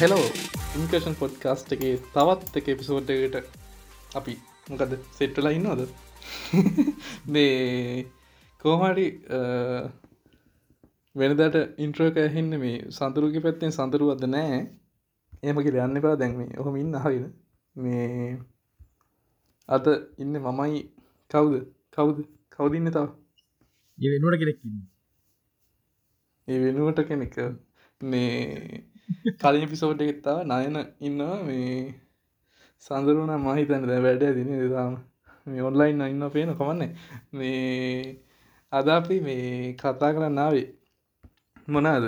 Hello ඉන්කෂන් podcast එක තවත් එක එපිසෝඩ්ඩකට අපි මොකද සෙට්ටලා ඉන්නවද? මේ කෝමරි වෙනදට ඉන්ට්‍රෝක ඇහින්න මේ සඳරුග පැත්තෙන් සඳරුවද නෑ. ඒමකි යන්න එපා. දැන්ම ඔහොම ඉන්න හරින මේ අද ඉන්න මමයි. කවුද? කවුද? කවුදන්න තව? ඒ වෙනුවට කෙනෙක්කින්න ඒ වෙනුවට කෙනෙක. මේ කලින් පිසෝට් එකෙත්තාව නයන ඉන්නවා. මේ සඳරුණ මහිතන දැ වැඩ දින දාම මේ ඔන්ලයින් ඉන්න පේන කොමන්නේ. මේ අද අපි මේ කතා කරන්න නාවේ මොනාද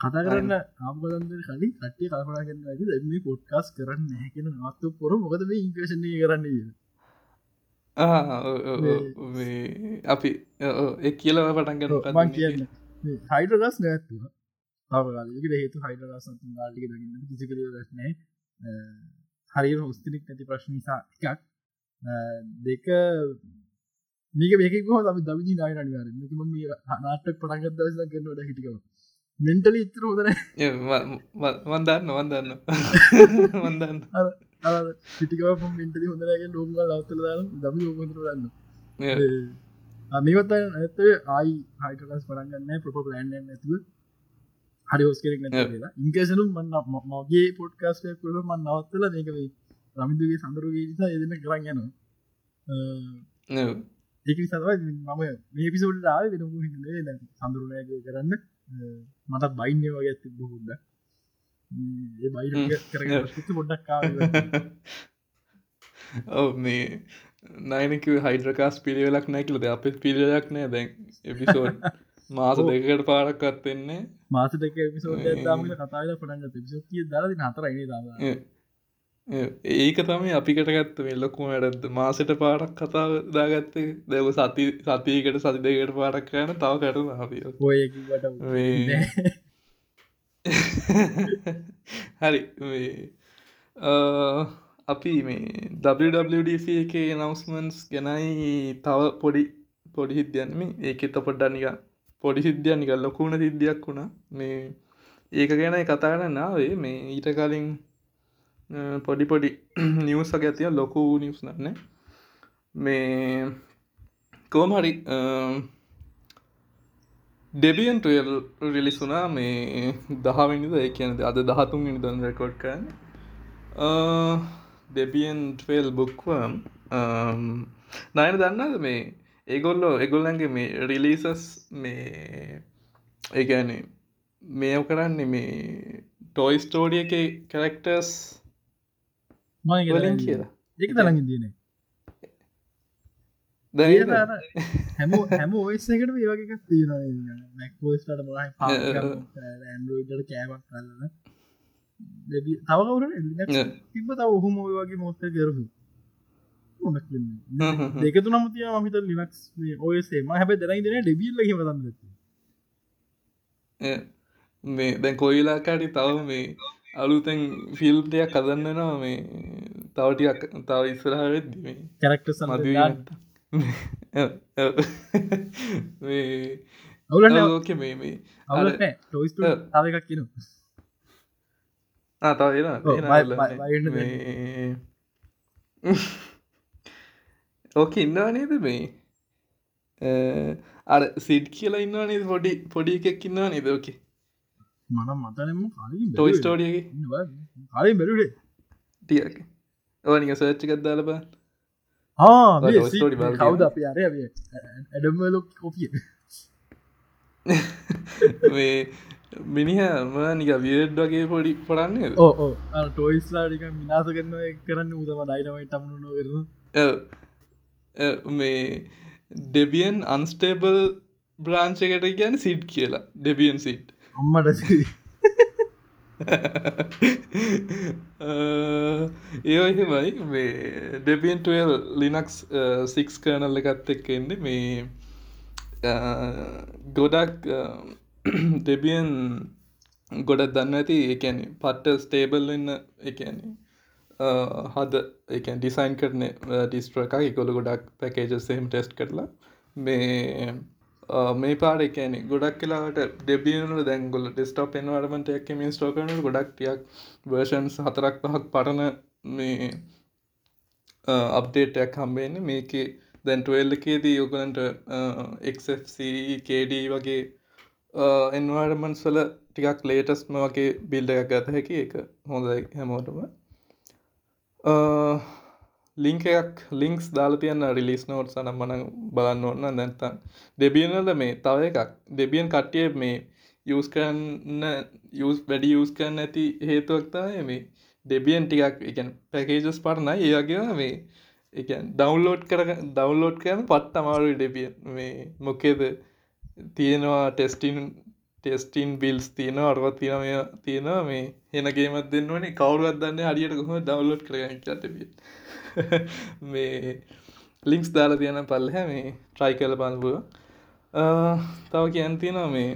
කතා කරන්න ආම්බලන්ද කලින් කට්ටිය කල්පනාගන්න ඇති දැම පොට්කාස් කරන්න හැකෙන නවත්තු පොර මොකද මේ ඉන්ක්‍රේෂණය කරන්න අපි එ කියලව පටන්ගෙන මං කියන්න. හයිඩරගස් නැත්තුව තාවකාලකට හේතු හයිඩරගස් ලාටික දගන්න කිසිකර දක්නෑ හරි හොස්තිනෙක් නැති ප්‍රශ්න නිසා එකක් දෙක මේක මේක හෝ අපි දවිජි නායනනිවාර ම නාටක් පටන්ගත් දස කරනට හිටිකව මෙන්ටල ඉතර හොදන වන්දන්න වන්දන්න වන්දන්න පිටිකව මෙන්ටලි හොඳරගේ ලෝගල් අවතල දම හොඳරන්න මේවත් ඇත ආයි හයිටකස් පටන්ගන්න ප්‍රප ලෑන්ඩ ඇතුව හරි හෝස් කෙරෙක් නැලා ඉංකසනු මන්න මගේ පොට්කාස්ය කර මන් නවත්තල මේකවේ රමිදුගේ සඳරුගේ නිසා එදන්න කරන්න යනවා. ඒක සව මම මේ පිසෝල්ට ආව වෙන හිද සඳරුණය කරන්න. මට බයින්ය වගේ ඇති බොහුද ඒ බයි කර පොඩ්ඩක් ඔව මේ නයිනක හයිඩ්‍රකාස් පිළිවෙලක් නැකිලද අපත් පිළිලයක් නෑ දැන් එපිසෝඩ් මාස දෙකට පාරක්කත් වෙන්නේ මාස දෙක පිසෝඩ දාමට කතාල පටන්ග පිසෝතිය දරදි හතරයිනේ දා ඒක තමයි අපිකට ගත්ත මේ ලොකුම වැඩද මාසට පාටක් කතා දාගත්තේ? දැව සති සතියකට සති දෙකට පාටක් කයන තව කරන අපිය හරි. අපි මේ WWDC එක නවස්මන්ස් ගැනයි තව පොඩි පොඩි හිද්‍යයන්ම ඒක තපොඩ්ඩනික පොඩි සිද්ධියනික ලොකුණ සිද්ධියක් වුණා. මේ ඒක ගැන කතාගන නාවේ මේ ඊට කලින් පොඩි පොඩි නිවසක ඇතිය ලොකු නිවස් නන්න මේ කෝමහරි ඩෙබියන් ටල් රිලිසුනා මේ දහවිනිද ඒ කියනද අද දහතුන් දන් රෙකෝඩ් කරන්න. ඩෙබියන් ටල් බුක්වම් නයන දන්නද මේ ඒගොල්ලෝ එගොල්ලන්ගේ මේ රිලිසස් මේ ඒගැනේ මේව කරන්නේ මේ ටොයි ස්ටෝඩිය එක කැරෙක්ටර්ස් මලින් කියලා. ඒක තලඟ දන හැම හැම ඔයසකට ඒවගේ තියෙන මැක්ෝස්ට ඇන්ඩෝයිඩට කෑමක් කරන්න තවකවර තිබ තව ඔහුම ඔය වගේ මොත්ත කරපු දෙකතු නමුතිය මහිත ලිනක්ස් ඔයසේම හැබ දැනයි දෙන ඩෙබිල්ල හිමතන්න මේ දැන් කොයිලාකාටි තව මේ අලුතැන් ෆිල්ම් දෙයක් කදන්නවා මේ තවටියක් තව ඉස්සරහ වෙද්දි මේ කැරක්ට මද අවුලන්න ඕක මේ මේ අවුලට ටොයිස් තව එකක් කියන තව ඕක ඉන්නවා නේද මේ? අර සිට් කියලා ඉන්නවා නේද? පොඩි පොඩි එකක් ඉන්නවා නේද ඕකේ මන මතනම ටොයි ස්ටෝඩියගේ කලින් බැලුඩේ ටියක ඕනික සර්ච්චි බා ස්ටෝඩි කවද අප? අරය ඇඩම්ලොක් කොපිය මේ මිනිහ මනික වියඩ් වගේ පොඩි පොරන්නේ ඕ ටොයිස්ලාටික මිනාස කරන කරන්න උදම ඩයිනමයි තමුණු කරන මේ ඩෙබියන් අන්ස්ටේබල් බ්‍රාංචකට ගැන සිට් කියලා. ඩෙබියන් සිට් අම්මට ඒ එහෙමයි මේ ඩෙබියන්ටල් ලිනක්ස් සික්ස් කනල්ල එකත් එක්ක එන්නේ මේ ගොඩක් ඩෙබියන් ගොඩක් දන්න ඇති එකැනෙ පට්ට ස්ටේබල් වෙන්න එකන්නේ හද එක ඩිසයින් කරන ඩිස්ට්‍ර එකක් එකොල ගොඩක් පැකේජ සෙම් ටෙස්ට් කරලා මේ මේ පාර එකන ගොඩක් කියලාට ඩෙබියනට දැන්ගොල ඩෙස්ටප් එන්වර්මට එක් මින් ස්ටෝකන ගොඩක්ටියක් වර්ෂන්ස් හතරක් පහක් පරණ මේ අප්ඩේටයක් හම්බෙන්නේ මේකේ දැන් ටවෙල්ලකේදී යොගලන්ට එක්D වගේ එන්වාර්මන්ස් වල ටිකක් ලේටස්ම වගේ බිල්ඩ එකක් ගත හැකි. එක හොඳයි හැමෝටම. ලිංක එකක් ලිංක්ස් දාලා තියන්න රිලිස් නෝට් සනම් මන බලන්න ඕන්න නැත්තම් දෙබියනල මේ තව එකක්. දෙබියන් කට්ටිය මේ යස් කරන්න යස් වැඩි යස් කරන්න ඇති හේතුවක්තාය මේ දෙබියන් ටිකක් එකන් පැකේජස් පරණයි. ඒගේ මේ එක ඩවන්ලෝඩ් කර දවන්ලෝඩ් කරන පත් අමාරු ඩෙබිය මේ මොකේද තියෙනවා ටෙස්ටින් ටෙස්ටින් බිල්ස් තියෙන අරුවත් තියනමය තියෙනවා මේ හෙනගේමත් දෙන්න වනේ කවරුවත් දන්න හරියට කොහොම ඩවන්ලෝඩ් කරගන්න ටබිය මේ ලිංක්ස් දාලා තියෙන පල්ල හැ මේ ට්‍රයි කල පන්බුව තව කියන් තියෙනවා මේ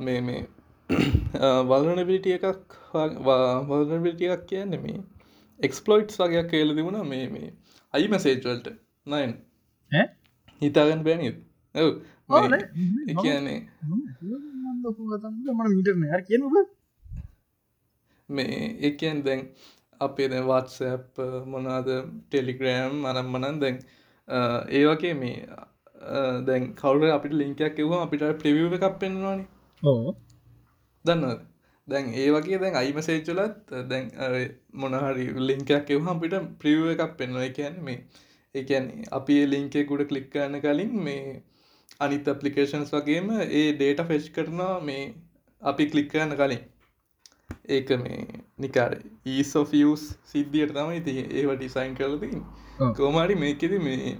මේ මේ වල්නබිටිය එකක් වල්නබිටියක් කියන්නේ මේ එක්ස්පලොයිට්ස් වගේයක් කියල තිබුණ මේ මේ අයි මැසේජ්වල්ට නයින්? හිතාගන්න බැනිත් ඔව කියන්නේ මිටරන කියනක මේ එකන් දැන් අපේ දැන් වත්සප් මොනාද ටෙලිග්‍රෑම් මනම් මනන් දැන් ඒ වගේ මේ දැන් කවුර අපිට ලිංකයක් එවවා අපිට ප්‍රවිව එකක් පෙන්වානි දන්නද දැන් ඒ වගේ දැන් අයිමසේච්චලත් දැන් මොනහරි ලිංකයක් එවහම් පිට ප්‍රියව එකක් පෙන්ව එකන් මේ එකන් අපි ලිංකෙකුඩ කලික් කරන්න කලින් මේ අනිත් අපපලිකේෂන්ස් වගේම ඒ ඩේට ෆෙච් කරනවා මේ අපි කලික් කරන්න කලින්. ඒක මේ නිකාර ඊසෝෆියස් සිද්ධියට තමයි ති ඒව ඩිසයින් කරලතින් කෝමාරි මේකෙද මේ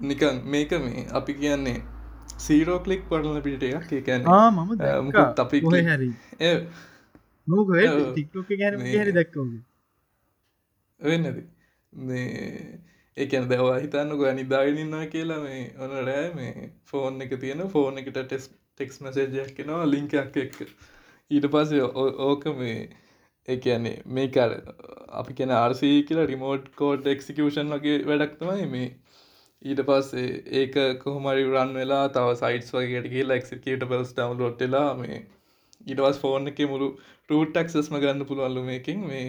නිකන් මේක මේ අපි කියන්නේ සීරෝ කලික් පරල පිට එකක්. එකැන මම අපි හැරි. ටික්ටෝක ගැන හැරි දක්කෝගේ වෙන්නද? මේ ඒකැන දවා හිතන්නක අනිදාගෙනන්නා කියලා මේ ඕන රෑ මේ ෆෝන් එක තියෙන ෆෝන් එකට ටෙස් ටෙක්ස් මසේජයක් කෙනවා ලිංකයක් එක්ක ඊට පස්සේ ඕක මේ ඒන්නේ මේකර අපි කෙන ආර්සී කියලා රිමෝට් කෝඩ් එක්සිකෂන් වගේ වැඩක්තමයි මේ. ඊට පස්සේ ඒක කොහොමරි රන් වෙලා තව සයිටස් වගේට කියලා එක්සිකට බල්ස් ඩවන්ලෝඩ් වෙලා මේ ඊටවස් ෆෝන් එක මුළු රූට් ක්සස්ම ගන්න පුළුවන්ලු මේකින් මේ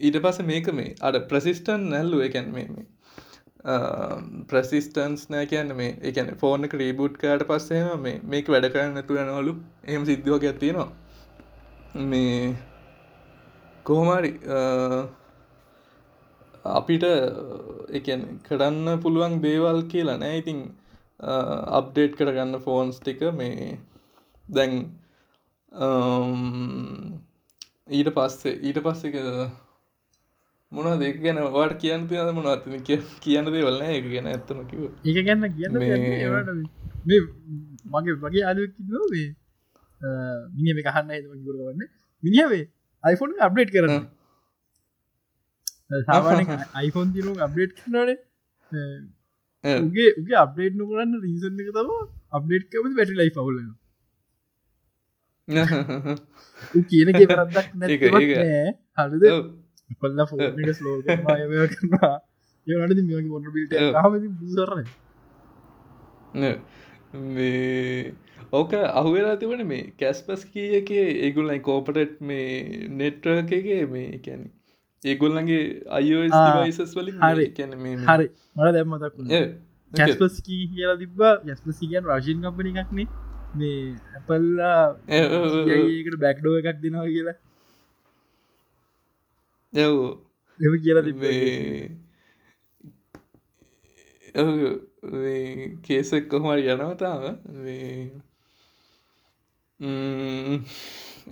ඊට පස මේක මේ අඩ ප්‍රසිස්ටන් නැල්ලු එකැන් මේ ප්‍රසිස්ටන්ස් නෑ කියන්න මේ එකන ෆෝන එක රීබුට් කෑට පස්සේම මේ මේක වැඩ කරන්න නැතු යනවලු. එහම සිද්ධුවක් ඇතිනවා මේ කොහොමරි අපිට එකන් කරන්න පුළුවන් දේවල් කියලා නෑ. ඉතින් අප්ඩේට් කරගන්න ෆෝන්ස් ටික මේ දැන් ඊට පස්සේ ඊට පස්සෙක මොන දෙක ගැන වාට කියන්න තියද මොනත් කියන්න දේවල්න එක ගැන ඇත්තම කිව එක ගැන්න කියන්න මගේ වගේ අදකිව වේ මිනි මේ කහන්න ගුරවන්න මිනිියවේ අයිෆෝන් අප්ඩේට් කරන්න අයිෆෝන් තිරුම් අප්ඩේට් කරනේ උගේ උගේ අප්ඩේට් නොකරන්න රීසන් එක තම අප්ඩේට් කම වැටි ලයි පවුල කියන හරිද කොල්ල ෆෝක ස්ලෝ කරනවා ඒනට මේ මොට බිට හම බුසරන ඕක අහුවෙලා තිබන මේ කැස්පස් කිය එක ඒගුල්ලයි කෝපටට් මේ නෙට්වර්කගේ මේ කැනෙ ඒගොල්ලගේ අයෝස් වලින් හරි කැන මේ හරි මට දැම්මතක් කැස්පස්කී කියලා තිබ්බා යස්පසිකන් රශීන් කම්පනි එකක්නේ මේ ඇපල්ලා ඒකට බැක්්ඩෝ එකක් දෙනවා කියලා එම කියලා තිබ කේසක් කොහමරි යනවතාව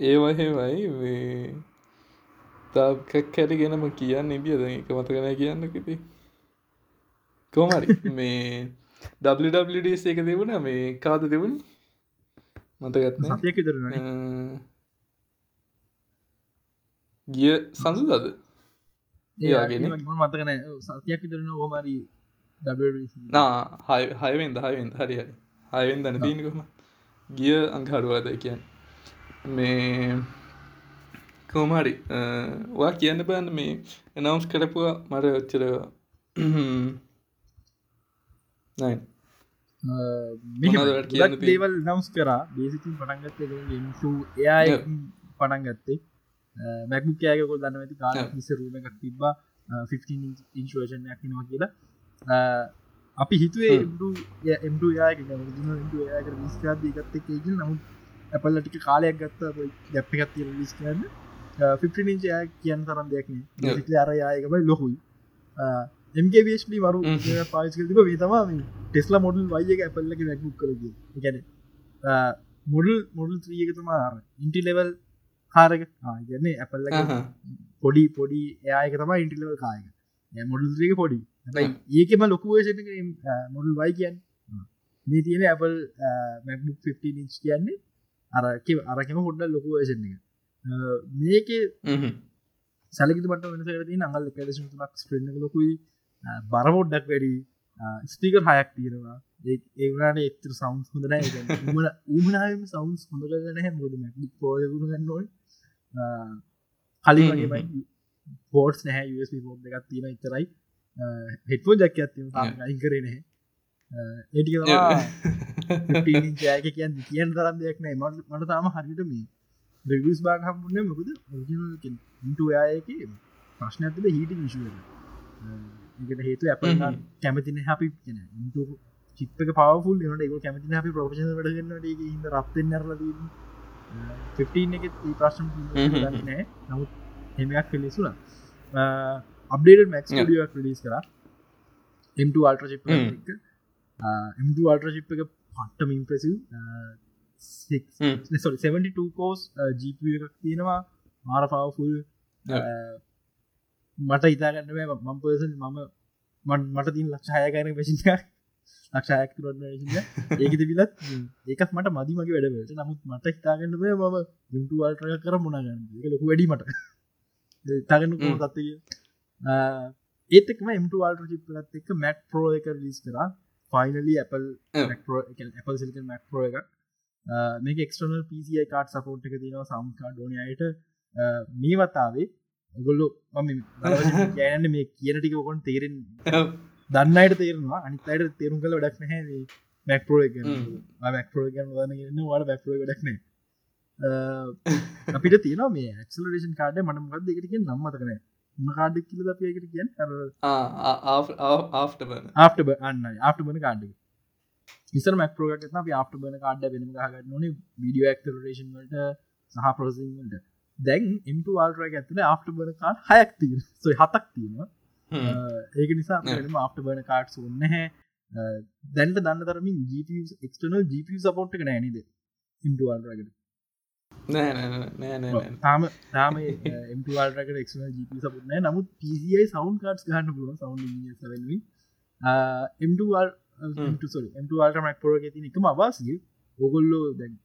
ඒවහෙවයි තාකක් හැරිගෙනම කියන්න ඉදිියද එක මතකන කියන්න කිති කොමරි මේ WWDS එක තිබුණ මේ කාද තිබුණ මතගත්න ගිය සංසුදද ඒගෙන මතකන සතියක් දරන ඕමරි නා. හයවෙන් දහවෙන් හරි හරි හයවෙන් දන දීනකොම ගිය අංහරුවාද කියන් මේ කෝමරි වා කියන්න බන්න මේ එනවස් කරපුවා මට ඔච්චර නයි? දේවල් නවස් කරා. බේසිකින් පටන්ගත්ත එයා පටන් මැක්කෑකකොල් දන්න ඇති කාල Yeah. නිස රූම එකක් තිබ්බා. 15 ඉන්ශවේෂණයක් නවා කියලා. අපි හිතුවේ එම්ට යායක යාක විස්කාදී ගත්ත එකේජ නමුත් ඇපල්ල ටික කාලයක් ගත්ත ගැප්පිකත් ලිස් කරන්න. 15 ඉංච යා කියන්න තරම් දෙයක්න. අර යායකබයි ලොකුයි. එම්ගේවිස්ලි වරු. පාචකතික වේතම ටෙස්ලා මොඩල් වයක ඇපල්ලක නැක්බුක් කරග ගැන මොඩල් මොඩල් ත්‍රියක තුමා ඉන්ටි ලෙවල් කාරක ගන්නේ ඇපල්ල පොඩි පොඩි එයායක තම ඉන්ටිලවල් කායක මොඩල්ක පොඩි. ඒකෙම ලොකුවේෂන මොඩල් වයි කියන්න. මේ තියෙන Apple මැක්බුක් 15 ඉංච් කියන්නේ අරක අරකම හොඩ්ඩ ලොකුවේෂණ එක. මේක සැලකිට මට වෙනසකති අඟල් තුනක් ස්ට්‍රෙන්න්න ලොකුයි. බරමොඩ්ඩක් වැඩි. ස්පීකර් හයක් තියෙනවා. ඒවනට එතර සවන්ස් හොඳන උමනාම සවන්ස් හොඳ කරන මොද මැක් පෝයගුණ ගන්නොයි කලින් හ්ම් හ්ම්. වගේ පෝට් නෑ USB පෝට් එකක් තියෙන ඉතරයි හෙට්ෝ ජැක ඇති අයි කරේ නැහැ. ඒටික ජයක කියන්න කියන්න තරම් දෙයක් නෑ. මට මට තාම හරිට මේ රවිස් බාග හම්බුන්න මොකද? ඉට ඔයායක ප්‍රශ්න ඇතිල හිට විශුව එකට හේතු අප. කැමතින හැපි කියන චිත්තක පවුල් නට එක කැමති හැපි ප්‍රෝෂණ වැඩගන්නට හිද රත්තෙන් නරල 15 එක ඒ ප්‍රශ්න හ්ම් හ්ම්. නෑ නමුත් හෙමයක් පිලිසුන අප්ඩේට මැක්ස් Yeah. ඩියක් පිලිස් කර M2 අල්ට්‍ර චිප් හ්ම්. M2 අල්ට්‍ර චිප් එක පට්ටම ඉම්ප්‍රසිව් හ්ම්. 72 කෝස් ජීප එකක් තියෙනවා. මාර පවෆුල් මට ඉතාගන්න මම් පර්සන් මම මන්- මට තින් ලක්ෂහය ගන පසික ලක්ෂයක් තුරන්න ඒක තිබිලත් ඒකත් මට මදි මගේ වැඩවලට නමුත් මට හිතාගන්න ඉන්ටු අල්ට්‍රය කර මුණගන්න ලොකු වැඩීමට තගන්න. තත්ය ඒතකම එමට අල්ට චිප්ලත් එක මැක් පරෝ එක ලිස් කර. Finally Apple. Apple silicon Mac Pro එක. මේක එක්ස්ටර්නල් පිසියි කාඩ් සපෝට් එක තිනවා සම් කාඩ් ඕනයට මේ වතාවේ ඔගොල්ලු මම ගෑන මේ කියන ටික ඔකොන් තේරෙන් දන්නයට තේරවා අනිත් අයට තේරුම් කළ වැඩක් නැහැ. මැක්පරෝ එක. මැක්පරෝ ගන්න න්න වාට බැක්රෝ වැඩක්න අපිට තියන මේ ඇක්සලරේෂන් කාඩ මට මත් දෙකටක නම්මතකන ම කාඩ කිල අපයකට කියන් ආෆ්ට බන ආට අන්න ආට බන කාඩ ඉසර මැක්පරෝග න ආට බන කාඩ වෙන ගන්න න විඩියෝ ඇක්තරේෂන් වලට සහ ප්‍රසින්ට දැන් ඉම්ට වාල්ටර ඇතුල ආට බන කාඩ හයක් තිය සොයි හතක් තියෙනවා ඒක නිසා Yeah. ම අපට බන කාඩ්ස් ඔන්න හැ දැන්ට දන්න තරමින් එක්ටනල් ජීප සපෝට් එක නෑනිද ඉම්ටවාල්රකට නෑ නෑ නෑ නෑ නෑ තාම තාම එම්ටවාල්රකට එක්න ජීප සපුට්නෑ නමුත් පසියි සවන් කාඩ් ගන්න පුළුව සවන් එම්ටවල් එම්ටවාල්ට මැක්පරෝග තින එකම අවාසිය ඔගොල්ලෝ දැන්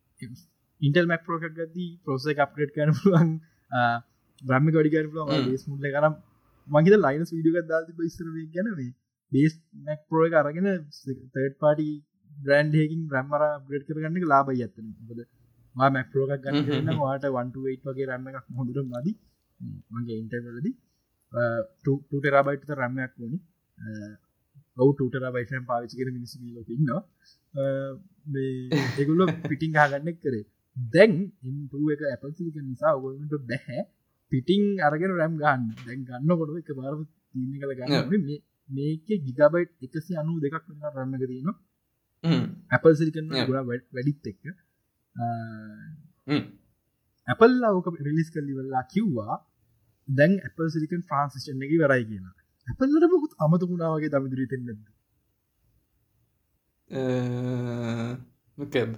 ඉන්ටල් මැක්පරෝක ගදී ප්‍රෝස අප්‍රේට් කරන පුළුවන්. බ්‍රහ්ම ගඩි කරන පුළුවන්. Mm. බේස් මුල්ල කරම් මගේ ලයිනස් වීඩියක දාති බයිස්තර ගැනවේ බේස් මැක් පරෝය අරගෙන තර්ඩ් පාටි බ්‍රන්ඩ්හකින් බ්‍රහ්මර ග්‍රඩ් කරගන්න ලාබයි ඇත්තන බද මැක්රෝක ගන්න වාට වන්ටුවයිට වගේ රන්න එකක් හොඳර මදි මගේ ඉන්ටර්ලදි ටරබයිට රම්මයක් වනි ඔව ටර බයිටන් පාවිචි කර මිනිස ලොක ඉන්නවා. ඒගුල්ල පිටිං හගන්නෙක් කරේ. දැන් ඉන්ටුව එක ඇපසික නිසා ඔගොලට බැහැ පිටිං අරගෙන රැම් ගන්න. දැන් ගන්න කොට එක බාර තිීන කළ ගන්න මේක ගිගබයිට් එකසි අනු දෙකක් වෙන රන්නක තියන ඇපල් සිරිකන්න. ගොඩ වැඩිත් එක්ක. ඇපල් ලවක රිලිස් කල්ලිවෙල්ලා කිව්වා. දැන් ඇපල් සිරිකන් ෆ්‍රන්සිස්ටන් එක වරයි කියන ඇපල්ලට මොකුත් අමතකුණාවගේ දමිදුරී තෙන්නද මොකැද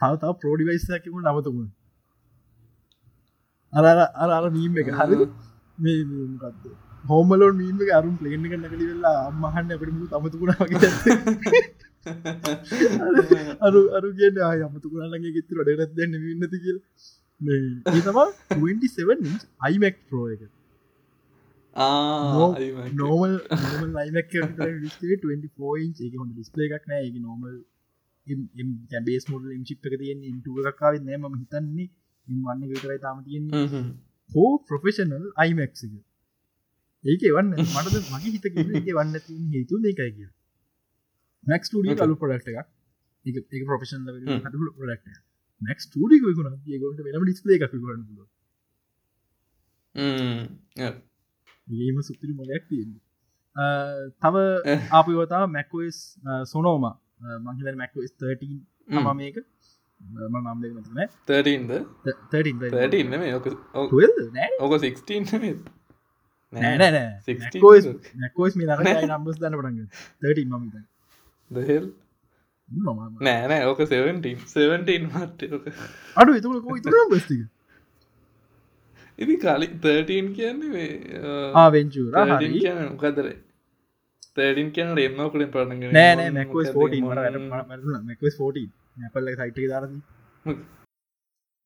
තවතාව පෝඩිවයිස්සකිමු නමතකුණ අර අර අර නීම් එක. හරි. මේ මොකක්ද හෝමලෝ මීම එක අරුම් ප්ලේන එක නැකටි වෙල්ලා අම්මහන්න අපට මු අමතකුණාවගේ අරු අරු කියට ආය අමතකුණාලගේ ගෙත්තු ඩරත් දැන්න ඉන්නති කියල. ඒ තමා 27 අයිමැක් ප්‍රෝ එක. නෝමල් ලයිමක් 24 ඒක හොඳ ඩිස්පලේ එකක් නෑ. ඒක නෝමල් බේස් මොඩල් ඉම්චිප් එක තියෙන් ඉන්ටුව එකක්කාව නෑම හිතන්නේ. ඉන් වන්න විතරයි තාම තියෙන් හෝ ප්‍රොෆෙෂනල් අයිමක් ඒක වන්න. මටද මගේ හිත වන්න හේතු එකයි කිය මැක් Okay. අලු පොඩක්ට එක ඒ ප්‍රොෆෙෂන් හටු පොඩක්ට මැක් ටඩි විකුණ ඒගොට වෙනම ඩිස්පලේ එකක් කරන්න. ඒම සුපිරි මොලයක් තියෙන තව අපවතා මැක්ස් සොනෝම මංහිල මැක්ස් 13 හ්ම්. තම මේක ම නම් මතන 13ද 13 13 නෙමෙයි ඕක ඕක 12 නෑ. ඕක 16 නෙමෙයි. නෑ නෑ 16 නැකෝස් මේ නම්බස් දන්න පටන්ග 13 මම the hell? නෑ නෑ ඕක 17 17 මට්ට ඕක අඩු එතුක කෝ ඉතුර බස්තික ඉති කලින් 13 කියන්නේ මේ ආවෙන්චූර 13 කියන මොකදර 13 කියන රෙන්නෝකලින් පටන්ගෙන නෑ මැකස් 14 මැකස් 14 නැපල්ල සයිට දාරද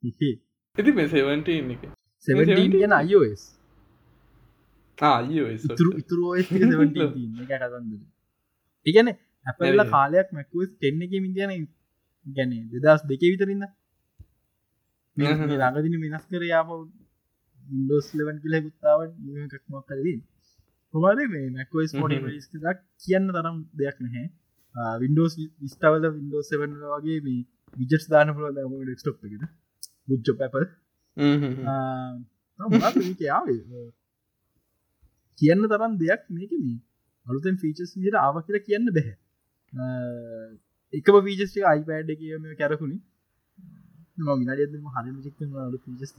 ඉති මේ 17 එක 17 ගැන අයෝස් ඉතුරු ඉතුරු ඔස් කතන්ද ඉගැන ඇපල්ල. කාලයක් මැකුවස් කෙන්න එක මිගැන ගැන දෙදස් දෙක විතරන්න. ළඟදින වෙනස් කර යාම ඉන්ඩෝස් ලවන් කියල ගුත්තාව කක්මක් කරදී කොමද මේ මැකෝස් පොඩි. රිස්කක් කියන්න තරම් දෙයක් නැහැ. වින්ඩෝස් විස්ටවල වින්ඩෝ සෙවන් වගේ මේ විජස් දාන පුල ඩෙක්ස්ටොප් එකට බුච්ච පැපල් ආවේ? කියන්න තරම් දෙයක් මේක මේ අලුතෙන් ෆීචස් විට ආව කියලා කියන්න බැහැ. එකම පීජස්ට අයිපෑඩ් එක මේ කැරකුණි මිනාඩම හරි චික්ක අලු පීජස්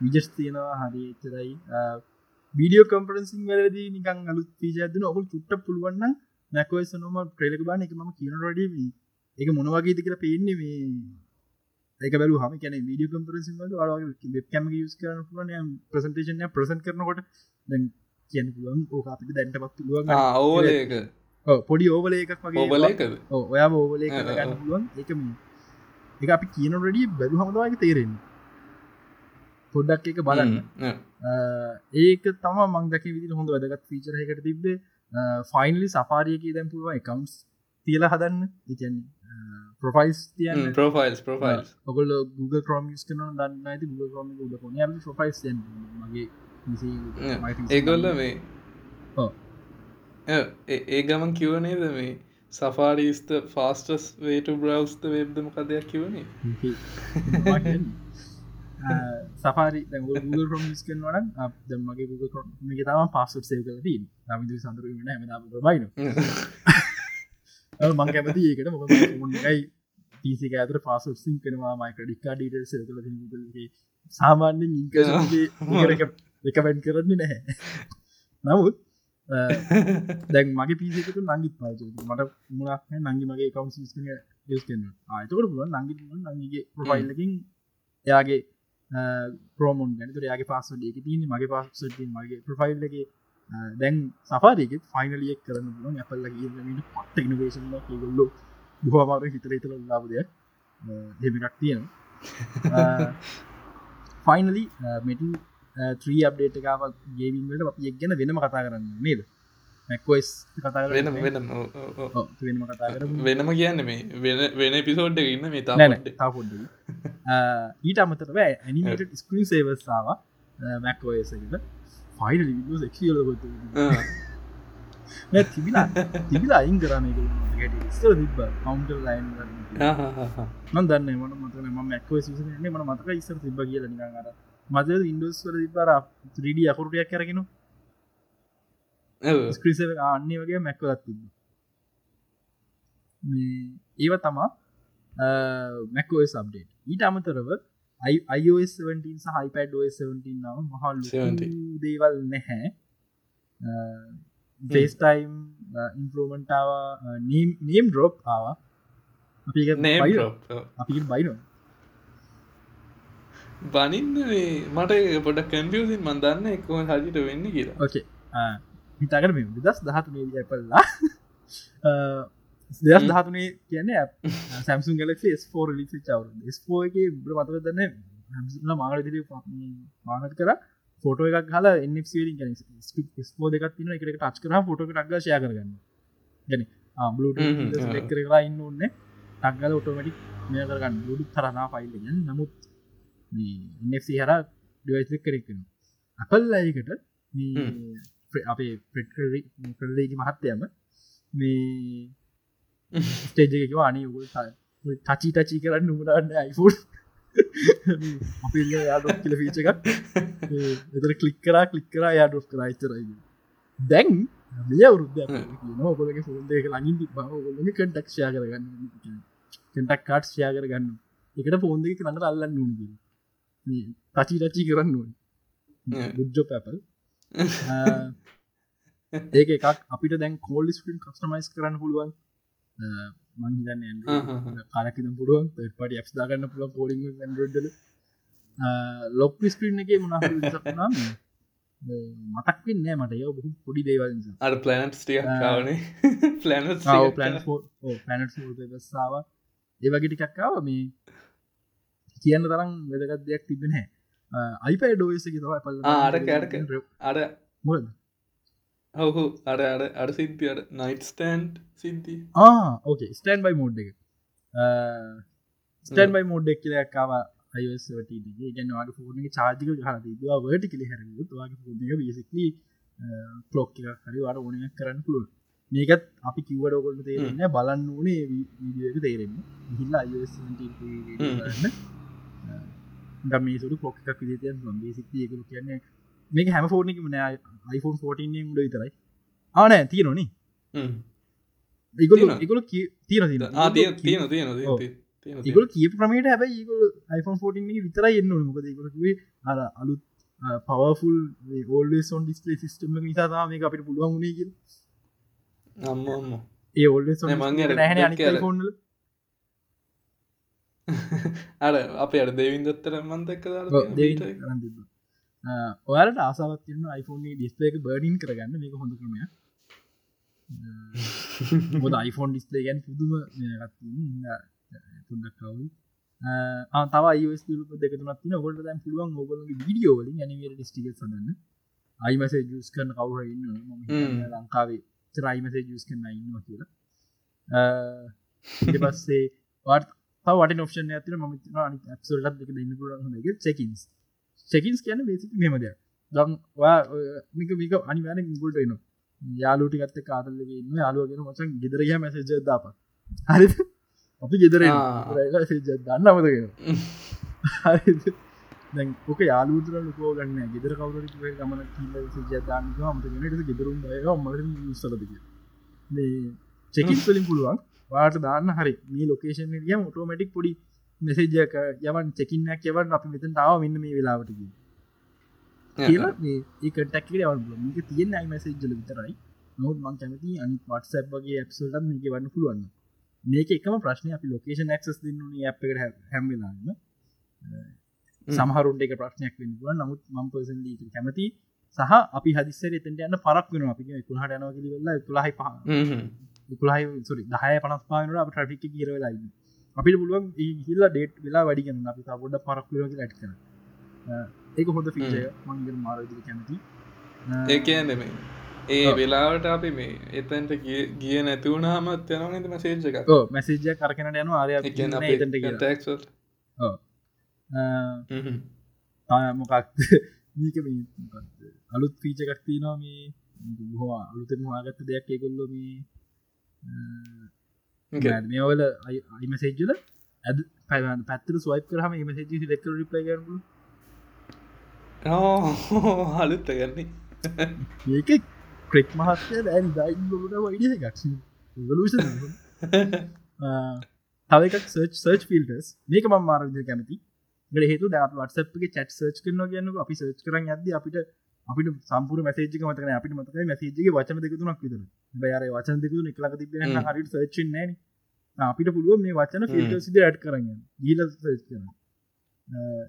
විජස් තියෙනවා හරි එතරයි වීඩියෝ කම්පරන්සින් වලදී නිකන් අලුත් පීජ ඇදන ඔහු චුට්ට නැකවස නොම ට්‍රේලක බාන එක ම කියන රඩ එක මොනවගේද කියලා පේන්නේ මේ. ඒක බැලු හම කියන වීඩිය කම්පරසින් වල කැම යස් කරන පුලන ප්‍රසන්ටේෂන ප්‍රසන් කරනකොට දැන් කියන පුළුවන් ඕක අපිට දැන්ට පත් පුළුවන් ඕලක ඔව්, පොඩි ඕවල එකක් වගේ ඔව්, ඔයා ඕවල එක ආ, ආ, ගන්න ආ. පුළුවන්. ඒක මේ. එක අපි කියන රඩිය බැලු හමදවාගේ තේරෙන් පොඩ්ඩක් එක බලන්න. ඒක තම මංදක විදි හොඳ වැදගත් ෆීචර එකට තිබේ ෆයිනලි සපාරියක දැම් පුළුව එකම්ස් තියල හදන්න. ඉතින් ප්‍රොෆයිස් තියන්න. ප්‍රෝෆයිල්ස් ප්‍රෝෆයිල්ස් ඔගල Google ක්‍රම ස් කන දන්න ඇති Google ක්‍රම කොන ප්‍රොෆයිස් මගේ ඒගොල්ල මේ ඒ ගමන් කිවනේද මේ සෆාරිස්ත ෆාස්ටස් වේට බ්‍රවස්ත වෙබ්දම කදයක් කිවනේ සපාරි Google ක්‍රම ස්කන් වන දමගේ එක තම පස්සට සේව කලදී නමිදු සඳරුවන හැම බයින මං කැමති ඒකට. මොකද මුන්නයි පිසික ඇතර පාසුත් සිං කනවා මයික ඩික්කා ඩීට සෙ කල සාමාන්‍යෙන් ඉංකගේ එකවැන් කරන්නේ නැහැ. නමුත් දැන් මගේ පිසිකට නංගිත් පාච මට මුණක් නංගි මගේ කවන්් සිස්කන යස් කන්න ආතකට පුල නංගි නංගිගේ ප්‍රොෆයිල්ලකින් එයාගේ ප්‍රෝමෝන් ගැනතුර යාගේ පාසට එක තියන මගේ පාසට මගේ ප්‍රොෆයිල්ලගේ දැන් සපාරයක ෆයිනලියක් කරන්න පුලන් ඇපල්ල මට පට ඉනවේශන ගොල්ලො බහමාර හිතර හිතර ලාබදයක් දෙමටක් තියෙන ෆයිනලි මෙට ත්‍රී අප්ඩේට එකාව ගේවින්ට අපි ගැන වෙනම කතා කරන්න නේද? මැක්කොස් කතා වෙන කරන්න වෙනම කතා වෙනම කියන්න මේ වෙන වෙන පිසෝඩ් ඉන්න මේ තාපොඩ ඊට අමතරව ඇනිමට ස්ක්‍රීන් සේවස්සාාව මැක්ෝයසකට ෆයිල් ක්ලගොත තිබිලා තිබිලා අයින් කරන ස්තර තිබ කවන්ට ලයින් මන් දන්න මන මතන ම මැක්ව සිසන මන මතක ඉස්සර තිබ කියල නිකර මද ඉන්ඩස් වල තිබර 3D අකුරටයක් කරගෙන ස්ක්‍රීස අන්නේ වගේ මැක්වලත් තිබ ඒව තමා මැකෝ සබ්ඩේට් ඊට අමතරව iOS 17 සහ iPad OS 17 නම මහල් 17. දේවල් නැහැ. ෆේස්ටයිම් ඉන්පරෝමන්ටාව නීම් ඩ්‍රෝප් ආව අපි. අපි බයිනෝ බනින්න මට පොඩ කැම්පියසින් මන්දන්න එක්කො හජිට වෙන්න කියලා. ඕකේ හිතාකට මේ දස් දහතුනේ ඇපල්ලා දෙස් දහතුනේ කියන සැම්සුන් ගලක් ස්ෝ ලිසි චවර ස්පෝ එක බ්‍ර මතක දන්න හැමසිල මාගල දිරි මානත් කර. ෆොටෝ එකක් හල එන්නසිරින් ගැන ස්පෝ දෙකක් තින එකට ටච් කර ෆොටෝ ටක්ග ශය කරගන්න. ගැන හ්ම්. කරලා ඉන්න ඔන්න ටක්ගල ඔටෝමටික් මේ කරගන්න. බුඩු තරනා ෆයිල් ගැන නමුත් හර ඩිවයිස් කරෙක්ෙන අපල් අයකට අපේ ප්‍රෙට්ලේගි මහත්තයම මේ ස්ටේජක අනි තචි තචි කරන්න උමරන්න අයිෆෝඩ් අපි යාඩොක් කියල එකක්. එතර කලික් කරා කලික් කරා යාඩොස් කරා ඉතරයි දැන් මෙය වරුද්ධ නොකොලගේ ෆෝන්දක ලඟින් බව කටක්ෂයා කරගන්න කෙන්ටක් කාට් ෂයා කරගන්න එකට ෆෝන්දක ළඟට අල්ලන්න නුන්ගේ තචි රචි කරන්න ඕන. බුද්ධෝ පැපල් ඒක එකක්. අපිට දැන් කෝල් ස්පින් කස්ටමයිස් කරන්න පුළුවන්. මංහිතන්න කාලකින පුළුවන්. පට ස් දාගන්න පුළුව පෝලිං ඩ ලොප් ස්ක්‍රීන් එක මොන මතක් වෙන්න මට. යෝ බහු පොඩි දේවල් අර පලනට් ටිය කාවනේ පලන සාාව ඒවගේ ටිකක්කාව මේ කියන්න තරම් වැදගත් දෙයක් තිබෙන අයිපයි තව පල් අර අර මොද ඔහු අර. අර අර සිද්ධියට නයිට් ස්ටන්ඩ් සිද්ධී ඕකේ ස්ටන් බයි මෝඩ් එක. ස්ටන් බයි මෝඩ් එක් කියලක්කාව අයවසට ගැනවාගේ ෆෝන චාජික හර දවා වටි කලි හැර වගේ ෆෝන බිසිකලි පලොක් එක හරි වට ඕනයක් කරන්න පුළුව මේකත් අපි කිව්වට ඔකොල්ට තේරන්න බලන්න ඕනේ තේරෙන්න. හිල්ලා අයන්න ගම සුරු පොක් එකක් විදිතයන් බේසික්ති එකරු කියන්නේ මේක හැම ෆෝර්නික නෑ. iPhone 14 උඩ විතරයි. ආනෑ තියනොනි ඉගොල ඉගොල තියෙන තියෙන තියෙන තියෙන ඉගොල කිය ප්‍රමේට හැබ ඒගොල iPhone 14 විතරයි එන්න මොකද ඉගොලේ අර අලුත් පවෆුල් ඕල්සොන් ඩිස්පේ සිස්ටම නිසාතා මේ අපිට පුළුවන් වුණේ කිය අම්ම අම්ම. ඒ ඔල්ල මං අනි ෆෝන්ල අර අප අර දෙවින් දත්තර මන්තක්ක ඔයාලට ආසාවත් තින්න iPhone ඩිස්පේක බර්ඩින් කරගන්න. මේක හොඳ කරමය මොද iPhone ඩිස්පලේ ගැන් පුදුම තුන්දක් කවු තව අයස් දෙකතුනත් තින ඔොට දැන් පුළුවන් ඔගල විඩියෝවලින් ඇනිවර ඩිස්ටික සඳන්න අයිමසේ ජස් කරන කවුර ඉන්න ලංකාවේ චරයිමසේ ජස් කරන ඉන්න කියලා. පස්සේ වාට වට ඔප්ෂන් ඇතින ම ඇසල්ටත් දෙක දෙන්න පුරන්ගේ චෙකින්ස් චෙකින්ස් කියන බේසික මෙමද දම් මික මික අනිවාන ගුල්ට එන යාලුටි ගත්ත කාතල්ලගේ ඉන්න යාලුවගෙන මචන් ගෙදරග මැසජ දාප හරි අපි ගෙදර දන්නමදගෙන දැන් ඕක යාලුතර ලකෝ ගන්න ගෙදර කවුර ගමන ජදාන්න මතගෙන ගෙදරුම් ම සලදක චෙකිස් වලින් පුළුවන් වාට දාන්න හරි. මේ ලොකේෂන් ිය ඔටෝමටික් පොඩි මෙසේජක යවන් චෙකින්නක් යවන් අපි මෙතන් තාව මෙන්න මේ වෙලාවටකි කියලා. ඒකටක් යවන් මේක තියෙන අයි මැසේජ්ජල විතරයි. නොත් මං කැමති අනි වටසැබ් වගේ ඇප්සල්ට මේක වන්න පුළුවන් මේක එකම ප්‍රශ්නය අපි ලොකේෂන් ක්ස් දෙන්න අප් එකට හැම්වෙලාන්න සමහරුන්ට එක ප්‍රශ්නයක් වෙන්නුව නමුත් මම් පසන් කැමති සහ අපි හදිස්සර එතට යන්න පරක් වෙන අපි කුහට යනව වෙල්ලා තුළහයි පහ ඉකුලහයි සුරි දහය පනස් පානට අප ට්‍රික කියරවෙලායි අපිට පුළුවන් හිල්ල ඩේට් වෙලා වැඩිගන්න අපි තබොඩ පරක්ලෝක ලැට් කර ඒක හොඳ ෆිචය මංග මාරදි කැමති ඒ කියනෙම ඒ වෙලාවට අපි මේ එතන්ට ගිය නැතිවුණහමත් යන මසේජ් එක මැසේජය කරකනට යන ආරය මොකක් මේක අලුත් පීච එකක් තිනවා මේ. හෝ අලුතෙන් හාගත්ත දෙයක්. ඒකොල්ලො මේ මේවල අයිමසේජ්ජල ඇද පැ පැත්තර ස්වයිප කරහම මසේජ රිප්ලයි කරපු හලුත්ත ගන්නේ ඒක ක්‍රෙක් මහත්ය දැන් දයිලට වයිඩ එකක්. තව එකක් සර්ච් සර්ච් ෆිල්ටස් මේක ම මාරද කැමති හේතු ද වටසප්ගේ චට් සර්ච් කරන ගන්න අපි සර්ච් කරන ඇද අපිට අපිට සම්පුර මසේජක මතක අපිට මතක මසේජගේ වචන දෙකතුනක් විතර බයර වචන දෙකතු එකලක තිබ හරි සර්ච් නෑන. අපිට පුළුව මේ වචන ෆිල්ට සිද ඇට් කරන්න. ගීල සර්ච් කරන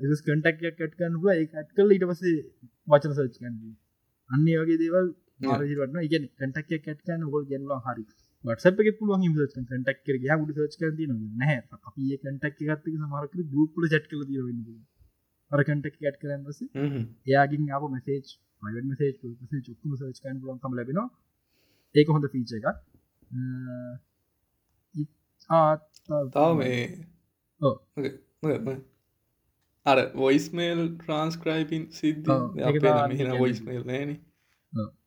එස් කටක් කට් කන්නුල ඒ ඇට් කල ඉට පසේ වචන සර්ච් කන්න අන්නේ වගේ දේවල් මාරජිවටන ඉග කටක් කට්කන්න හොල් ගෙන්වා හරි. වටසප එක පුළුවන් කටක් කර යා ගුඩ සච් කරති නැහැ අපි කටක් ගත්ත සමරක ගුපල චට් කල ද අර කටක් කට් කරන්න පස එයාගින් ආප මසේජ් මට මසේජ් චුක්ම සච් කන් ලකම ලැබෙනවා. ඒක හොඳ ෆීච එකක්. තාව මේ අර වොයිස්මේල් ට්‍රන්ස්ක්‍රයිපින් සිද්ධ අපේ. වොයිස්මේල් නෑන.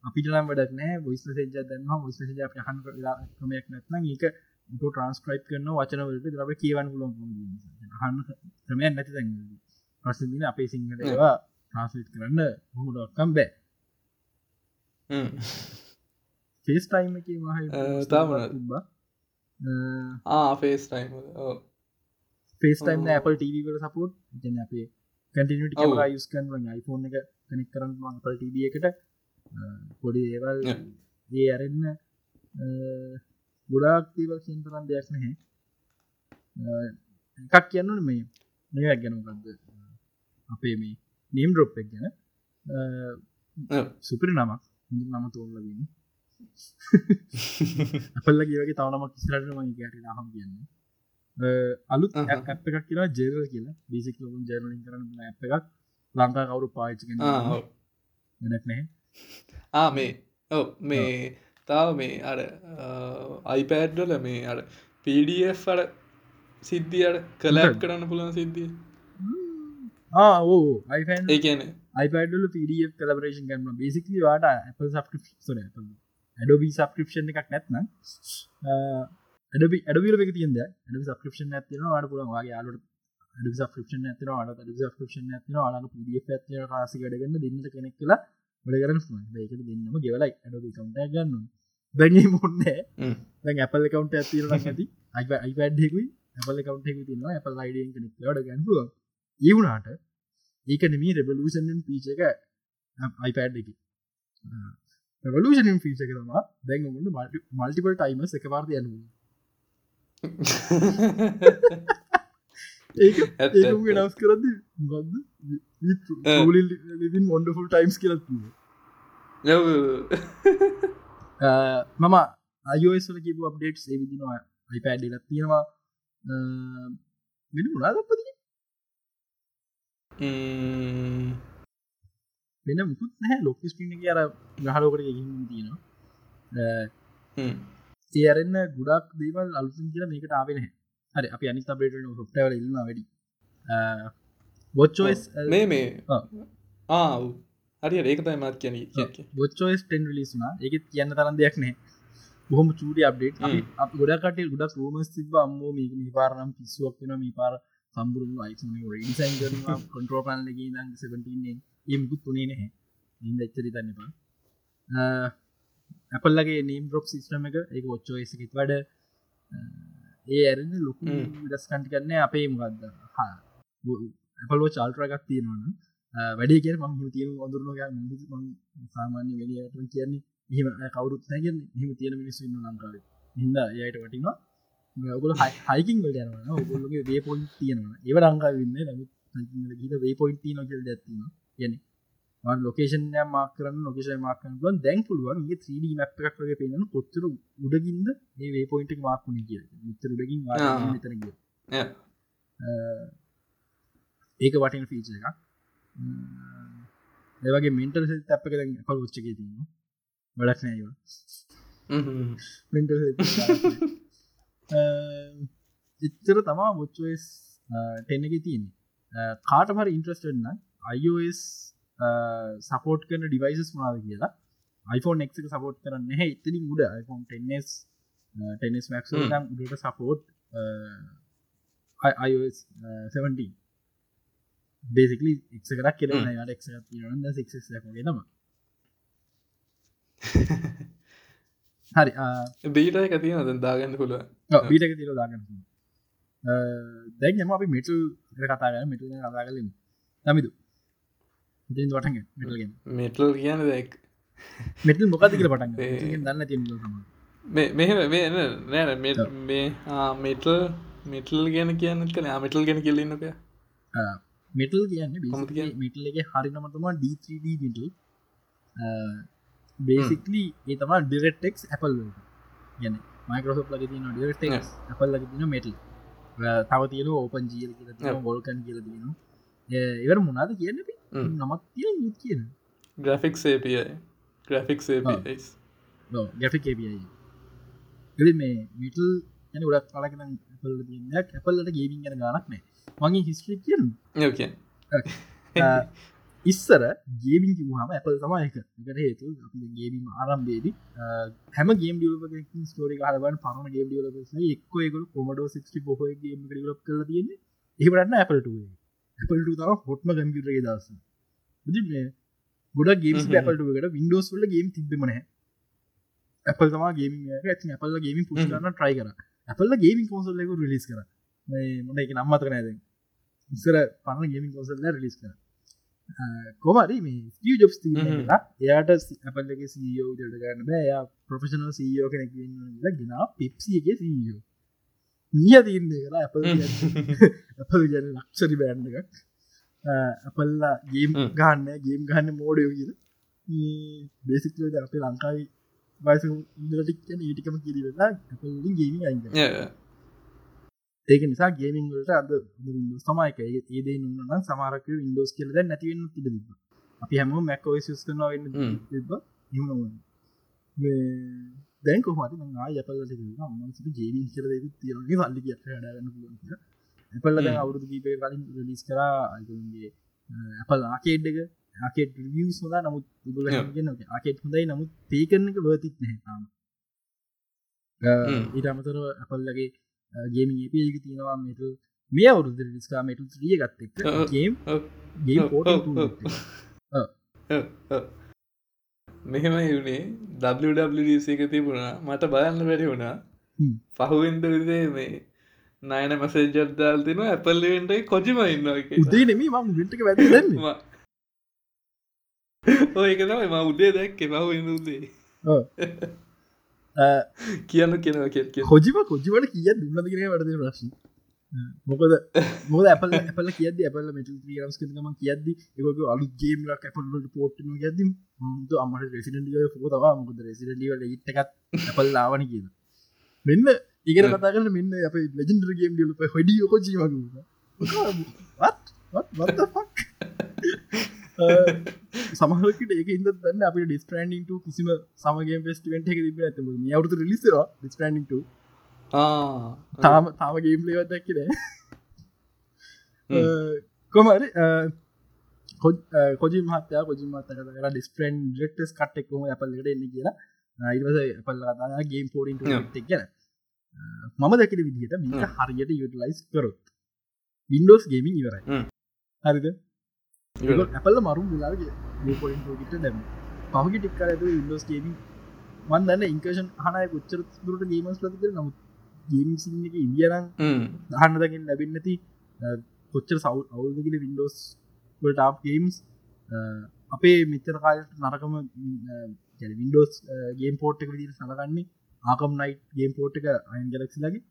අපිට නම් වැඩක් නෑ. වොයිස් සේජ දන්න ොයිස් හ හන් ක්‍රමයක් නැත්න ඒක ට්‍රන්ස්ක්‍රයිප් කරන වචනවලට දරබ කියවන් පුලො හන්න ක්‍රමයක්. නැති දැ ප්‍රසදින අපේ සිංහට ඒවා ට්‍රන්ස්ලිට් කරන්න හොඩක්කම් බෑ. ෆේස් ටයිම් එක තාම තිබ්බා. ආෆේස් time FaceTime Apple TV වල සපෝට් ජන අපේ කටිනට යුස් කන් iPhone එක කනෙක් කරන්න Apple TV එකට. පොඩි ඒවල්. ඒ අරන්න ගොඩාක් තිීවක් සින්තරන් දෙයක් නැහැ. එකක් කියන්නන මේ මෙයක් ගැනකක්ද අපේ මේ නීම් ඩොප් එක ගැන. සුපරි නමක්. හොඳ නම තෝල්ලගෙන අපල්ල කියවගේ තවනමක් ඉස්රට ම ගැට හම් කියන්නේ. අලුත්. ඇප් එකක් කියලා ජෙරල් කියලා. බිසික් ලොකුන් ජර්මලින් කරන ඇප් එකක්. ලංකා කවරු පාච්චි ගනක් නැහැ. ආ මේ ඔව මේ තාව මේ අර අයිපෑඩ්ඩල මේ අර පඩF අර සිද්ධියට මොකක්ද? කරන්න පුළන් සිද්ධිය ඕ iPhone ඒ කියන iPadල PDF කලබරේෂන් කරන බේසිකලි වාට Apple සබ්ක්‍රප්ෂන ඇඩබි සබ්ක්‍රපෂන් එකක් නැත්න ඇඩබි ඇඩවිල එක තියද ඇඩ සබ්ක්‍රපෂන් ඇතින වාට පුළ වගේ අලට ඇඩ සබ්ක්‍රපෂන් ඇතින වාට ඇඩ සබ්ක්‍රපෂන් ඇතින වාලක PDF ඇතින කාසි ගඩගන්න දෙන්නට කෙනෙක් කියලා වැඩ කරන ඒක දෙන්නම ගෙවලයි. ඇඩබි කවුන්ට ගන්න බැනී මුන්න දැන් Apple කවන්ට ඇතිරන ඇති. අයිපඩ්ෙකුයි Apple කවන්ට තින Apple අයිඩ කෙනෙක් ඩ ගැන්පුුව ඒවුනාට ඒක නෙමී රෙබලූෂන් පිච එක iPad එක. රවලූෂන් පිච කරවා දැන්ගමට මල්ටිපල් ටයිම එක පාර්ත යනු ඒක ඇත්ත, ඒක ඇත්ත. නස් කරද ලින් මොන්ඩෆුල් ටයිම්ස් කියලත් මම අයෝස්ල කිපු අප්ඩේට් ඒවිදිනවා iPad එකත් තියෙනවා. වෙන මුණදපති වෙන මුකුත් නැහැ. ලොක් ස්පින අර ගහලෝකට ගිහින් තියෙනවා. අරන්න ගුඩක් දේවල් අලුසින් කියලා මේකට ආවෙන හරි අපි අනි බේට සොට්ටවල ඉල්ම වැඩි. බොච්චෝස් මේ මේ. ආ. ආ හරි ඒක තයි මත් කියන බොච්චෝස් ටෙන් ලිස්නා එක කියන්න තරන් දෙයක් නෑ බොහම චූඩි අප්ඩේට් අප ගොඩකට ගොඩක් රූමස් තිබ අම්මෝ මේක මිපාරනම් පිස්සුවක් වෙන මේ පාර සම්බුරුම අයිසන ඩිසයින් කරන කොන්ට්‍රෝ පන්ලගේ දන් සෙටන්නේ ඒමුකුත් තුනේ නැහැ. ඉද එච්චරි තන්නපා ඇපල්ලගේ නීම් රොප් සිස්ටම එක එක ඔච්චෝ එකත් වඩ. ඒ ඇරන්න ලොකු හ්ම්. දස්කන්ටි කරන්න අපේ මොකක්ද ඇපලෝ චාල්ටරගක් තියෙනවන වැඩේ කිය මං හිම තියෙන ඔඳුරනග සාමාන්‍ය වැඩියට කියන්නේ. එහෙම කවුරුත් නැගෙන් හිම තියෙන මිනිස්සු ලංකාව හිද එයට වටිනවා ඔගල හයිකින් වල යන ඔගොල්ලගේ වේ පොයින් තියෙනවා ඒව ලංකා වෙන්න නමුත් ගීත වේ පොයින්ට නොකල් දැත්තින යන ලොකේෂන් මාක් කරන්න ලොකේෂන් මාකන දැන් පුළුවන් ගේ 3D මැප් එකක් වගේ පේන කොච්චර උඩගින්ද ඒ වේ පොයින්ට මාක්ුණ කිය මිතර උඩගින්. මෙතර ඒක වටින ෆීච එකක්. ඒවගේ මෙන්ටල් තැප් එක පල් උච්චක තින්න වැඩක් නෑවා මෙන්ටල් එච්චර තමා මුච්චස් ටෙන්නක තියන්නේ. කාට හර ඉන්ට්‍රස්ටන්න iOS සපෝට් කරන ඩිවයිසස් මනාද කියලා iPhone එක් සපෝට් කරන්න හැ ඉතනි උඩ iPhone 10s ටෙනිස් මැක් උඩට සපෝට් iOS 17 බේසිකලි එක් කරක් එක් තිරන්න සික්ක නම හරි බීට එක තියෙන දැන් දාගන්න පුළුව පීටක තිර දාගන්න දැන් එම අපි මෙටල් කතාගන්න මෙටල් කතා කලින් නමිදු. මෙටල්ගෙන මෙටල් කියන දැක් මෙටල් මොකද කියල පටන් දන්න ති මෙහෙම මේ නෑන මේ මෙටල් මෙටල් ගැන කියන්න කන මෙටල් ගැන කෙල්ලන්නක මෙටල් කියන්න? මිටල්ලගේ හරිනමතම D3D මිටල් බේසිකලි ඒ තම ඩිරෙක්ටෙක් ඇපල් ගැන මයිකරසප් ලග තින ඩිරෙක්ටෙක්. ඇපල් ලග තින මෙටල් තව තියෙන ඕපන් ජීල කියල. ගොල්කන් කියල තියෙන ඒවට මොනාද කියන්න. නමත් තිය යුත් කියන ග්‍රෆික් සේපයි ග්‍රෆික් සේපයිස් ගැෆි කපයි එ මේ මිටල් කලකන ඇපල් තියක් ඇපල්ලට ගේමින් ගැන ගනක් නෑ මගේ හිස්ට්‍රික් යෝකෙන් ඉස්සර ගේමින් කිවහම ඇපල් තම එක එකට හේතු ගේමීම ආරම්බේද හැම ගේම් ියලප ස්ටෝරි කාලබන් පරන ගේම් ියලප එක්ක එකකු කොමඩෝ 60 පොහ ගේම ියලප කල තියෙන ඒවරන්න ඇපල්ට ඇපල්ට තම හොට්ම කම්පියුටරේ දස ගොඩ ගේම් ඇපල්ටකට වින්ඩෝස් වල ගේම් තිබෙමන ඇපල් තම ගේම ඇති ඇපල්ල ගේම පුෂන්න ට්‍රයි කර. ඇපල්ල ගේමින් කෝසල්ලක රිලිස් කර. මොන එක නම්මතක නෑද ඉස්සර පන්න ගේමින් කෝසල්ල රිලිස් කර කොමරි මේ ජොබ්ස් තිලා එයාට අපල්ලගේ සීෝ දට ගන්න බෑ. ප්‍රෆෙෂනල් සීෝ කෙනෙක් ගෙන පිප්සිගේ සීෝ නිය තින්නේ කලා ඇපල් ගැන ලක්ෂරි බෑන්ඩ එකක්. අපල්ලා ගේම් ගන්න ගේම් ගන්න මෝඩයෝ කියන බේසික්ලද අපේ ලංකායි වයස ඉදලටික්න ඒටිකම කිරවෙලා ගේම අයින්න ඒක නිසා ගේමින් වලට අද සමයික ඒදේ නුන්න සමාරක ඉන්ඩෝස් කියලද නැතිවෙන්න තිබ තිබ අපි හැම. මැක් ෝස් කරන වෙන්න තිබ දැන් කොහමට යපල ම ජේමින් කියල තිරගේ සල්ලි කිය හඩගන්න ඇපල්ල දැන් අවුරුදු කීපය කලින් ලිස් කරා අගේ ඇපල් ආකේඩ් එක. ආකෙට වියස් හොදා නමුත් ගෙන ආකෙට් හොඳයි නමුත් පේකරන එක ලොතිත් නැතාම ඊට අමතර ඇපල්ලගේ ගේම ඒක තියෙනවා මෙටල් මේ අවුරුදු ලිස්කා මෙටල් ්‍රිය ගත්ත ගේම් ගේම් මෙහෙම යුනේ WWDC එක තිබුණා. මට බලන්න බැරි වුණා. පහුවෙන්ද විදේ මේ නයන මසේජර් දාල් තින ඇපල්ලිවෙන්ටයි කොජිම ඉන්න උදේ නෙම ම විටක වැදන්න ඒක තමයි ම උදේ දැක්ක පහු ඉන්න උදේ කියන්න කෙනව කිය හොජිම කොජිවට කිය දුන්නද කියෙන වැඩද ප්‍රශ්න. මොකද මොද ඇපල් ඇපල කියද ඇපල මෙට ්‍රියම්ස් කම කියද එක අලු ගේම ඇපල්ට පෝට් කියද තු අමට රෙසිඩටිය පොතවා මොකද රෙසිඩටිවල ඉට්ටකත් ඇපල් ලාවන කියන මෙන්න ඉගෙන කතාගන්න මෙන්න අප ලෙජන්ඩර ගේම් ියලප හොඩි යොකෝචී සමහකට ඒක ඉද දන්න අප ඩිස්ට්‍රන්ඩිට කිසිම සමගේ පෙස්ටිවෙන්ට එක තිබ ඇත අවුතු ලිස ඩිස්ටන්ඩ තාම තාම ගේම් ලේවත් දැක්කන කොමරි කොජි මහතයා කොජි මත කර ඩිස්පරන් ෙක්ටස් කට්ටෙක්ම අපල්ලට එන්න කියලා. ඉවස පල්ල ගේම් පෝඩින් ෙක් කියන මම දැකට විදිහට මේක හරියට යුටලයිස් කරොත්. වින්ඩෝස් ගේමින් ඉවරයි. හරිද? ඇපල්ල මරු මුලාගේ පොට දැම පහගේ ටික්කර ඇතු ඉන්ඩෝස් ගේමින් මන් දන්න ඉංකෂන් හනය කොච්චර දුරට ගේමස් ලතික නමුත් ගේම් සික ඉදියරන් දහන්න දකිින් ලැබෙන්නති කොච්චර සව් අවුදගෙන වින්ඩෝස් ට් ගේම්ස් අපේ මෙතර කාලට නරකම වින්ඩෝස් ගේම් පෝට් එක විදිර සලගන්නේ ආකම් නයි් ගේම් පෝට් එක අයින් ගලක්සි ලගේ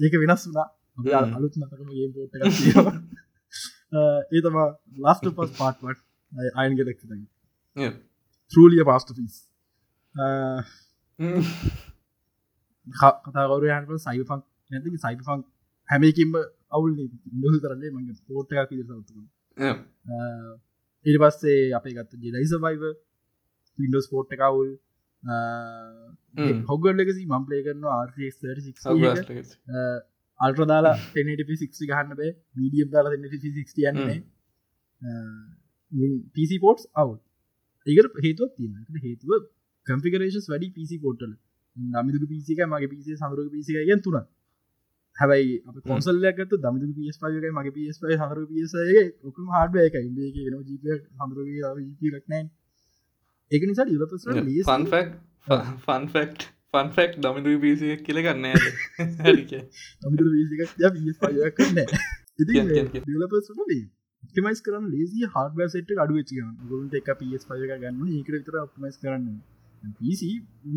ඒක වෙනස් වුනා අලුත් නතකම ගේම් පෝට් එක ඒ තම ලාස්ට පස් පාට්වට අයින් ගෙලෙක් ත්‍රලිය පාස්ට පිස් කතාගවර යන්ට සයිෆක් නැති සයිෆක් හැමකින්ම අවුල් ඉදහු කරන්නේ මගේ පෝට්ටයක් සතු ඉරි පස්සේ අපේ ගත්ත ජෙලයිස බයිව විඩෝස් පෝට් එකවුල් හොගල්ලෙසි මම් පලේ කරන අල්ට්‍ර දාලා ටෙනටපි සික්සි ගහන්න බේ මීඩියම් දාලා ටෙනටි යන්නේ පිසි පෝට්ස් අව් ඒකට හේතුව තියන හේතුව කම්පිකරේෂස් වැඩි පිසි පෝට්ටල නමිදු පිසික මගේ පිසේ සඳරු පිසික ගෙන් තුන හැබයි කොසල්ලයක්ගත දමිදු පිස් පයක මගේ පිස් පයි හරු පිසගේ ඔකුම හඩ එක ඉන්දේ න ජීප හඳරු රක්නෑ ඒක නිසා ඉලපස ෆන්ෆක් ෆන්ෆෙක්් ෆන්ෆෙක්් දමිදු පිසිය කියල ගන්න ලපස් මයිස් කරන ලේසි හඩ සට අඩුවච ගොලට එක පස් පය ගන්න ඒකට විතර ඔප්මයිස් කරන්න පිසි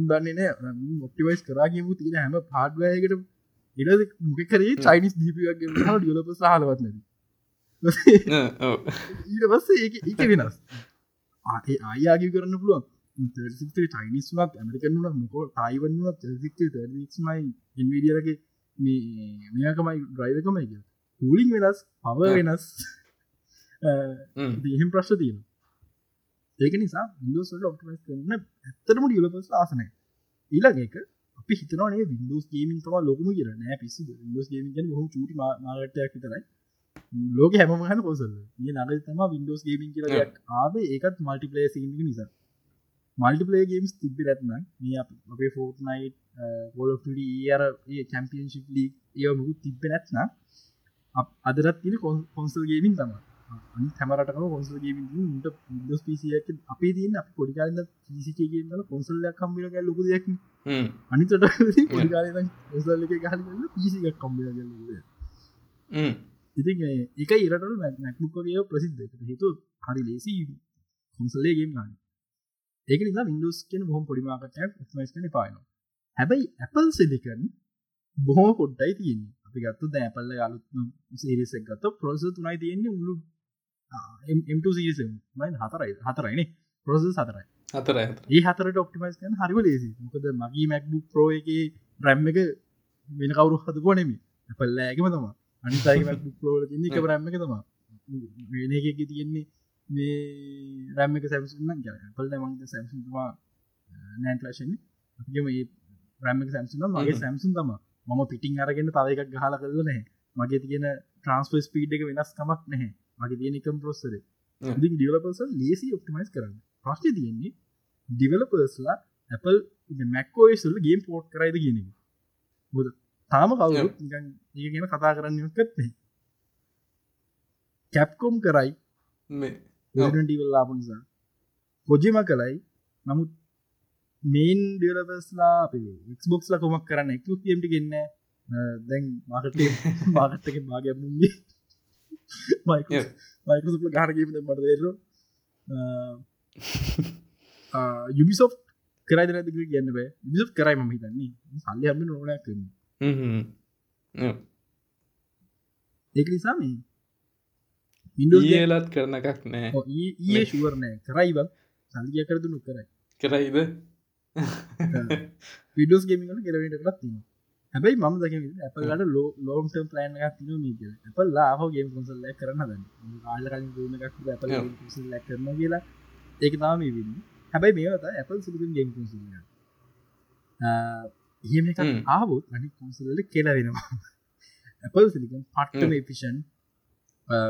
දන්නේ නෑ. ඔප්ටිවයිස් කරාගේමු තියෙන හැම පාඩ්වයකට ඉඩ මොකරේ චයිනිස් දීපියගේ ඩියලපස් හලවත් නැති. ඊට පස්සේ ඒ එක වෙනස්. ආඒ ආයාගේ කරන්න පුළුවන්. චයිනිස්ුවක් ඇමරිකනුවක් මොකෝ ටයිවන්ුවක් මයි ඉන්වීඩියලගේ මේ මෙයකමයි ඩ්‍රයිවකමයි හූලිින් වෙනස් පව වෙනස් එහෙම ප්‍රශ්න තියෙන ඒක නිසා ඉන්දෝසට ඔප්ටමස් කරන්න ඇත්තරම ියලපස් ආසනය ඊළගේක අපි හිතනේ විින්දෝස් ගේමින් තම ලොකම කියර නෑ පිසි ඉන්දෝස් ගේමින් හම චුටි මාගටයක් විතරයි. ලෝක හැම හන කොසල් ඒ නග තම වින්ඩෝස් ගේමින් කියලයක් ආවේ. ඒකත් මල්ටිපලේ සිින්ි නිසා. මල්ටිපලේ ගේම්ස් තිබි ඇත්න මේ අපේ ෆෝර්නයි් ගොලොට අර චැම්පියන්ශිප් ලී ඒ මුකුත් තිබ්බ නැත්න අදරත් තින කොන්සල් ගේමින් තම හැමරට කොන්සල් ගේමින් ට ඩස් පිසියක් අපේ තියන්න අප පොඩිකාරන්න පිසිකේගේල කොන්සල්ලයක් කම්බිල ගැ ලොකදයක් අනිතට පොඩිකාර කොසල්ල එක ගහල පිසික කම්බිල ගැ ඉතින් එක ඉරට නැක්මුකගේ ප්‍රසිද්ධ. හේතු හරි ලේසි කොන්සල්ලේගේම් ගන්න ඒක නිසා වින්ඩස් කියන බොහොම පොඩිමාකටයක් ස්මස්කන පාන හැබැයි ඇපල් සිදිකන් බොහොම පොඩ්ඩයි තියෙන්නේ. අපි ගත්තු දැපල්ල අලුත් සේරිසක් ගත්ත ප්‍රොස තුනයි තියෙන්නේ මුළු එම් සීසමයි හතරයි. හතරයිනේ ප්‍රොස හතරයි. හතර ඒ හතරට ඔක්ටිමයිස් කන හරිව ලේසි මොකද මගේ මැක්බුක් ප්‍රෝ එක බ්‍රැම් එක වෙන කවුරු හදපුෝ නෙමි ඇපල්ල ඇගම තම අනිතයි මැක්බුක් ප්‍රෝල තින්නේ එක බ්‍රැම් එක තම වෙන එක තියෙන්නේ මේ රැම්මක සැම්සුන්න පල්ල මංද සැම්සුන්වා නෑන්ලශන ගම ඒ රැම්මක සැම්සුන මගේ සැම්සුන් තම මම පිටිං අරගෙන තව එකක් ගහල කරල නැහැ. මගේ තියෙන ට්‍රන්ස්පස් පීඩ් එක වෙනස් කමක් නැහැ මගේ තියෙනකම් පොස්සර ඩියලපස ලේසි ඔප්ටිමයිස් කරන්න. ප්‍රශ්ය තියෙන්නේ ඩිවලපර්ස්ලා ඇපල් මැක්කෝයිසුල් ගේම් පෝට් කරයිද කියන බොද තාම කවුරුත් ඒ ගැන කතා කරන්න කත්නේ කැප්කොම් කරයි. ඩීවල් ලාපු නිසා. පොජිම කලයි නමුත් මේන් ඩියලපස්ලා එක්බොක්ස්ල කොමක් කරන්න එක්මට ගන්න දැන් මාකට මාගත්තක භාගයමුන්ගේ මයිකසප ගාරගීම මට දේර යුබිසෝ් කරයි රැතික ගන්න බෑ. විසප් කරයි ම හිතන්නේ. සල්ලි හම නොනයක් කරන්න ඒක නිසා මේ ඒලත් කරන එකක් නෑ. ඒ ශුවරනෑ කරයිව සල්ගිය කරදුනු කරයි කරයිද? විඩෝස් ගේමිගල කෙරවට තින හැබයි ම දක ඇපලට ලෝ ලෝම් ප්ලන් එකක් තින මීක ඇපල් ලාහ ගේම් කොසල්ල කරන්න ද ආල කලින් ගම එකක් ඇපල ල කරන කියලා. ඒක තාම වින්න. හැබයි මේවත ඇපල් සිලිකන් ගේම් කොසල්ල එහෙම එක ආවොත් අනි කොන්සල්ල කියලා වෙනවා. ඇපල් සිලිකන් පට්ටම එපිෂන්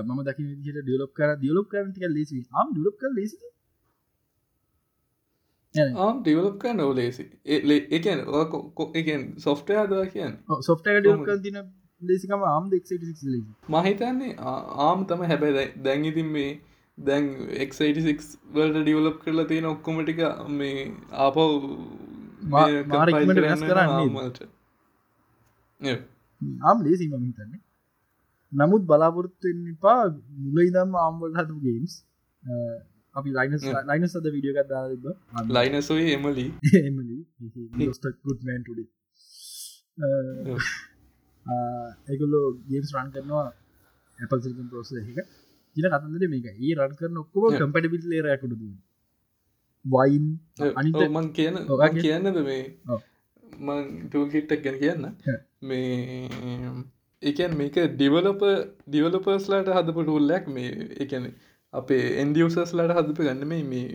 මම දකි විදිට ඩියලොප් කර. දියලොප් කරටික ලෙසි ආම් ඩියලොප් කර ලෙසි ආම් ඩියලොප් කර නොව ලේසි. ඒකන් එකන් සොෆ්ටය අදවා කියන්න සොෆ්ට තින ලෙසිකම ආම් දෙක් ලෙසි මහිතන්නේ ආම් තම හැබැයි දැන් ඉතින් මේ දැන් එක්86 වලට ඩියවලප් කරලා තියෙන ඔක්කොමටික මේ ආපව් මාරක්මට වෙනස් කරන්න ආම් ලේසි ම හිතන්නේ. නමුත් බලාපොරත්තුවෙන් පා මුලයිදම් ආම්වල් හතු ගේම්ස් අපි ලයිනස් ලයිනස් අද විඩිය ගත්දාද ලයිනසොයි එමලි ගුඩමන්ටඩ ඒගොල්ලෝ ගේම්ස් රන් කරනවා ඇපල් සිල්කම් පෝස එක. ඉල කතන්දර මේක. ඒ රන් කරන ඔක්කොම කම්පටිබිල් ලේරයකුට ද වයින් අනි මං කියන කියන්නද මේ මං ටූල්කිට්ටක් ගැන කියන්න? මේ එකන් මේක ඩිවලප ඩිවලපර්ස්ලාට හදපු ටූල්ලක් මේ එකන අපේ එන්ඩියසස්ලාට හදප ගන්න මේ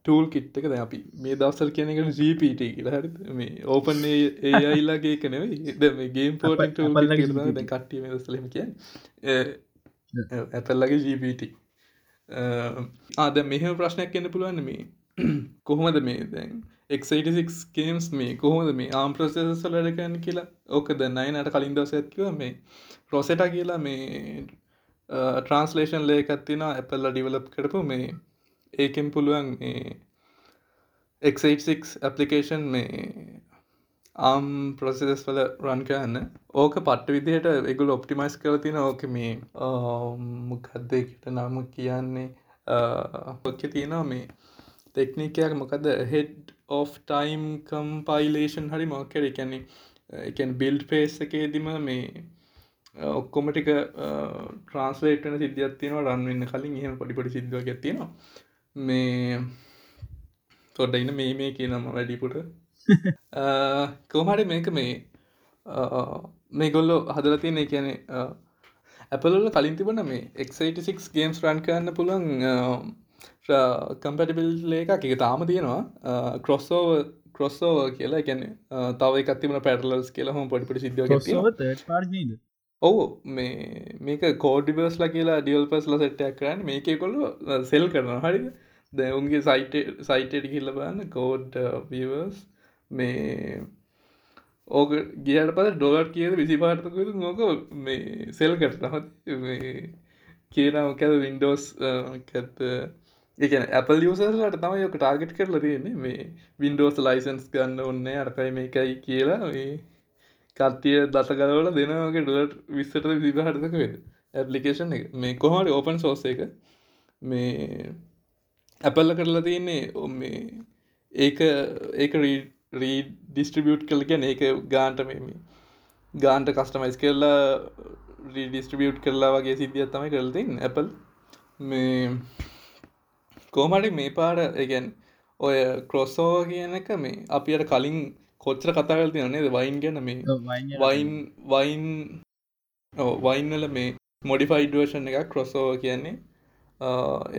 ටූල් කිට්ක ද අපි මේ දවසල් කියන එකට ජීපට කියලා හරි මේ ඕපන් ඒ අයිල්ලාගේ කනව ද මේ ගේම් පෝට කට්ටිය දසලම කිය ඇතල්ලගේ ජීපට ආද මෙහම ප්‍රශ්නයක් කියන්න පුළුවන්න මේ. කොහොමද මේ දැන් එක්86 ගේම්ස් මේ කොහොමද මේ ආම් ප්‍රසෙසස් ලඩකන්න කියලා? ඕකද නයිනට කලින් දවස ඇත්කිව මේ රොසෙට කියලා මේ ට්‍රන්ස්ලේෂන් ලේකත්තින ඇපල්ල ඩිවලප් කරපු මේ ඒකෙන් පුළුවන් මේ එක්86 ඇපලිකේෂන් මේ ආම් ප්‍රසෙස් වල රන් කරන්න. ඕක පට්ට විදිහට එගුල ඔප්ටිමයිස් කර තින ඕක මේ මොකක්දකට නම කියන්නේ? ඔක්ක තියෙනවා මේ තෙක්නිකයක් මොකද හෙඩ් of ටයිම් කම්පයිලේෂන් හරි මොක්කර එකන්නේ එකන් බිල්ඩ් පේස් එකේදිම මේ ඔක්කොමටික ට්‍රන්ස්ලේටන සිද්ධියත් තියෙනවා. රන්වෙන්න කලින් එහෙම පොඩිපොඩි සිද්ධුවක් ඇතියෙනවා මේ තොඩ ඉන්න මේ මේ කියනම වැඩිපුට කෝමට මේක මේ මේ ගොල්ලො හදල තියෙන කියනෙ ඇපලොල කලින් තිබන මේ එක්86 ගේම්ස් රන් කරන්න පුළන් කම්පැටිබිල් එක එක තාම තියෙනවා. ක්‍රොස්සෝ ක්‍රොස්සෝ කියලා. ගැන තව එකත්තිමන පැටලස් කියලා. හොම පොඩිපට සිද්ධ ඔවු මේ මේක කෝඩිබර්ස්ල කියලා ඩියල්පස්ල සෙට්ටයක් කරන්න. මේක කොල්ල සෙල් කරන හරිද? දැවුන්ගේ සයිට සයිටට කිල්ල බන්න කෝඩ් වස් මේ ඕක ගියට පස ඩොලට් කියද විසි පාර්තකද නොක මේ සෙල් කරනහත් කියනම කැද වින්ඩෝස් කැත්ත එක Apple යසරට තම යක ටාගට් කරලා තියෙන්නේ. මේ වින්ඩෝස් ලයිසන්ස් ගන්න ඔන්න අරකයි මේකයි කියලා. කට්ටිය දතකරවල දෙනවගේ ඩොලට් විස්සට විසිහටක වෙද ඇපලිකේෂන් එක. මේ කොහට ඕපන් සෝස එක. මේ ඇපල්ල කරලා තියන්නේ මේ ඒක ඒක රී ඩිස්ට්‍රිබියට් කළ ගැන ඒක ගාන්ට මෙම ගාන්ට කස්ටමයිස් කරලා රීඩිස්ට්‍රිබියට් කරලා වගේ සිද්ධියත් තමයි කරලතින් ඇපල් මේ කෝමට මේ පාර එකැන් ඔය ක්‍රොස්සෝව කියන එක මේ අපියට කලින් කොච්චර කතාගල් තියනේද වයින් ගැන මේ වයින් වයින් වයින්වල මේ මොඩිෆයිඩ් වර්ෂන් එක ක්‍රොස්සෝව කියන්නේ.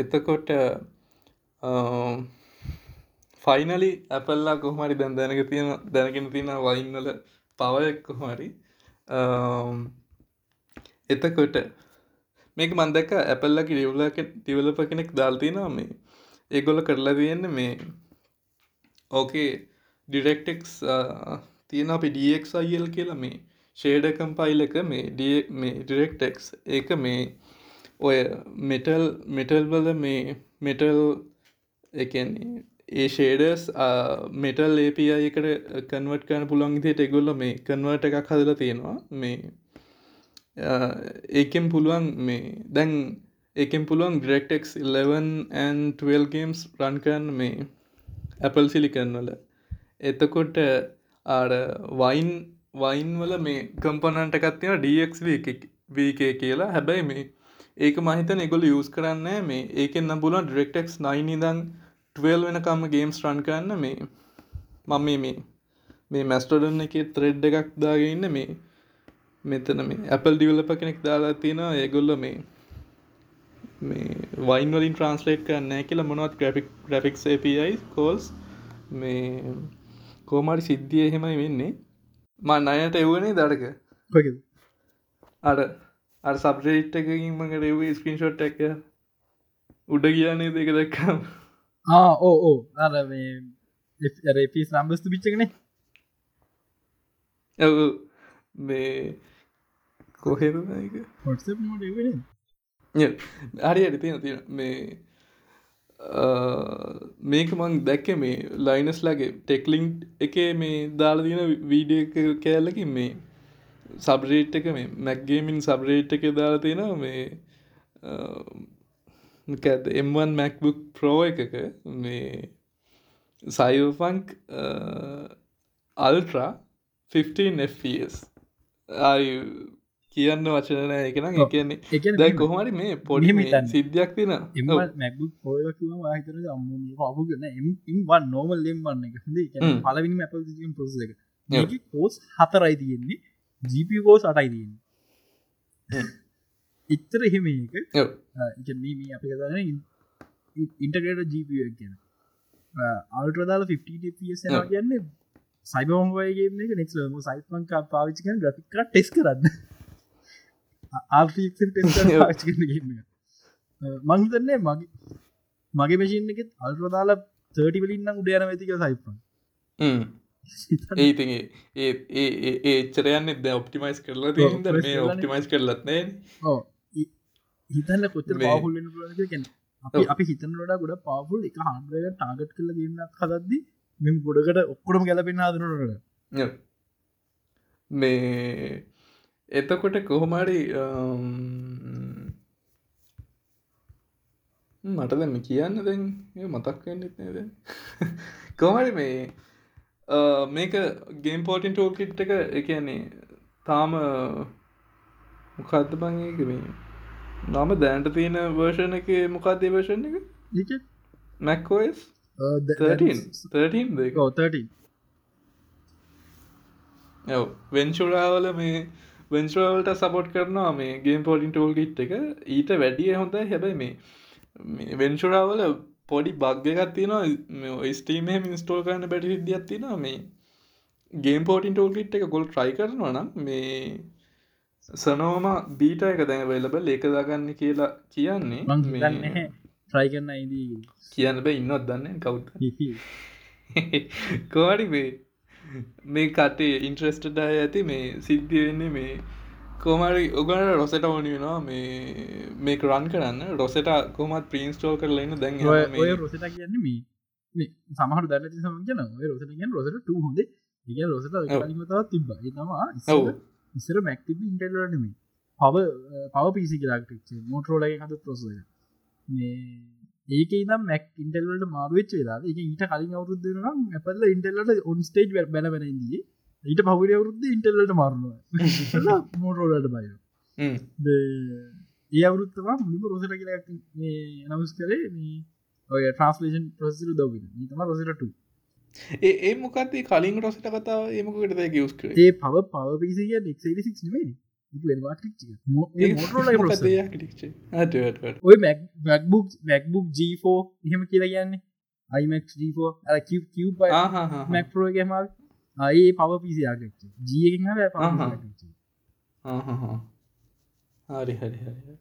එතකොට ෆයිනලි ඇපල්ලා කොහමරි දැන් දැනක තියෙන දැනගෙන තියෙන වයින්වල පවයක් කොහමරි එතකොට මේක මන්දක ඇපල්ලකි ඩියවලක ටිවලප කෙනෙක් දාල්තිනවා මේ. ඒගොල්ල කරලා තියෙන්න මේ ඕකේ ඩිරෙක්ටෙක්ස් uh, තියෙන අපි ඩක් අයිල් කියලා මේ ෂේඩ කම්පයිල් එක මේ මේ ඩිරෙක්ටෙක්ස් ඒක මේ ඔය මෙටල් මෙටල් වල මේ මෙටල් එකන්නේ ඒ ෂේඩස් මෙටල් ඒපයි එකට කන්වට් කන පුළන්ගතයට එගොල්ල මේ කන්වර්ට එකක් හදලා තියෙනවා. මේ uh, ඒකෙන් පුළුවන් මේ දැන් ඒකෙන් පුළුවන් ග්‍රෙක්ටෙක් 11 ගේම්ස් රන් කරන්න මේ Apple සිලිකන් වල. එතකොට ආඩ වයින් වයින් වල මේ කම්පනන්ට එකත්තින DXVK කියලා. හැබැයි මේ ඒක මහිතන එගොල යස් කරන්න මේ ඒකෙන් නම් පුළුවන් ඩිරෙක්ටෙක් 9 දං 12 වෙනකම්ම ගේම්ස් රන් කරන්න. මේ මම මේ මේ මැස්ටඩන් එක ත්‍රෙඩ් එකක් දාගන්න මේ මෙතන මේ Apple ඩිවලප කෙනෙක් දාලා තියෙනවා. ඒගොල්ල මේ මේ වයින් වලින් ට්‍රන්ස්ලේට් කරන්න කියලා මොනවත් ග්‍රෆික් ග්‍රෆික්ස් API කෝල්ස් මේ කෝමරි සිද්ධිය එහෙමයි වෙන්නේ. මන් අයට එවනේ දඩක අර අර සබ්‍රේට් එකකින් මඟට එව ස්ක්‍රීන්ෂොට් එක. උඩ කියන්නේ දෙක දක්කම්? ඕ ඕ. අර පිස් නම්බස්තු පිච්චකනේ මේ කොහෙද හරි අඩි තියෙන තියෙන මේ මේක මං දැක්ක මේ ලයිනස්ලාගේ ටෙක්ලිං එක මේ දාලා තියෙන වීඩිය කෑල්ලකින් මේ සබ්රේට් එක මේ මැක්ගේමින් සබ්රේට් එක දාලා තියෙන මේ ඇද M1 මැක්බුක් ප්‍රෝ එකක මේ සයිෆංක් අල්ට්‍රා 15 FPS ආයු කියන්න වචනන එකන කියන්නේ එක කොහමරි මේ පොඩි. සිද්ධියක් තින එම්වන් නෝමල් ලෙම්වන්න එක. පලවිනි ඇපල් පොස එක. කෝස් හතරයි තියෙන්නේ. ජීප කෝස් අටයි තියෙන්නේ. ඉත්තර එහෙම එක. අපි කතන ඉන්ටගේට ජීප කියන අල්ට්‍රදාල 50 පස් ඔව්. කියන්නේ සයිබෝම්වයගේ එක නෙක්ම සයිපන්ක පාවිච්චිකන ග්‍රෆික ටෙස් කරන්න මංහිතන්නේ මගේ මගේ මශීන් එකෙත් අල්ට්‍රදාලා තර්ටි වලින්න්න උඩයන ඇතික සයිපන්. ඒ ඉතින් ඒ ඒ ඒ එච්චරයන්න ද ඔප්ටිමයිස් කරලා කරලානේ. ඔප්ටිමයිස් කරලත්නේ හිතන්න කොච්චර පාහුල්ලෙන ගැන අපි. අපි හිතනට ගොඩ පාපුල් එක හන්ඩය ටාගට් කල ගන්නක් හදද්දි මෙම ගොඩකට ඔක්කොටම ගැලපෙන ආදනට මේ එතකොට කොහොමරි මට දැම කියන්න දැන් ඒ මතක් වෙන්නෙත් නේද කොහමරි මේ මේක ගේම් පෝටින් ටෝල් කිට් එක එකන්නේ තාම මොකක්ද බංඒක මේ? නම දැන්ට තියෙන වර්ෂණ එක මොකක්දේ වර්ෂණ එක? මැක්කෝස් 13 දෙක කෝතට ඇව් වෙන්චුරාවල මේ වෙන්චරවලට සපොට් කරනවා මේ ගේම් පොඩින් ටෝල් ගිට් එක. ඊට වැඩිය හොඳ හැබැයි මේ වෙන්චුරාවල පොඩි බග්ගකත් තියෙනවා. ස්ටීමේ මිස්ටෝල් කරන්න බැටි විද්‍යත් තියෙනවා. මේ ගේම් පෝටින් ටෝල් ගිට් එක ගොල් ට්‍රයි කරනවා නම් මේ සනෝම බීට එක දැන් වෙලබල් ඒකදාගන්න කියලා කියන්නේ ඉදී කියන්න බෑ. ඉන්නොත් දන්න? කවුත් කෝඩි මේ මේ කටේ ඉන්ට්‍රස්ටඩ ඇති මේ සිද්ධිය වෙන්නේ මේ කෝමරි ඔගට රොසට ඕනි වෙනවා මේ මේක රන් කරන්න. රොසට කොමත් ප්‍රීන්ස්ටෝල් කරලන්න දැන් ඔය රොසට කියන්නේ මේ මේ සමහර දැන සමගන ඔය රොසට කියෙන් රොසට හොඳ. ඒ රොසට ඒ තමා ඔව්. ඉස්සර මැක්තිබ ඉන්ටල්ලනම පව පව පිසි කියලාක්ටක් මෝටරෝලගේ හඳ ප්‍රොස මේ ඒක නම් මැක් ඉන්ටල්ලට මාරුවච්ච වෙලා එක ඊට කලින් අවුරුද්ධනම් ඇපල්ල ඉන්ටල්ලට ඔන් ස්ටේජ් බැලබැනදී ඊට පවුර අවුරුද්ධ ඉන්ටල්ලට මාරුණවා මෝටරෝලට බය. ඒ අවුරුත්තවා මුලිම රොසට කියලා නවස් කරේ ඔය ට්‍රන්ස්ලේෂන් ප්‍රසිරු දවගෙන. තම රොසට ඒ ඒ කලින් රොසට කතාව ඒමකට කර? ඒ පව පව පිසිය නෙක්ක් නෙමේ ඔය මැක්බුක් මැක්බුක් G4 එහෙම කියලා කියන්නේ අයිමක් G4 අර මැක්පරෝගේ මල් අයි පව පිසියාගක්ට ජීගෙන් ආහා. හරි හරි හරි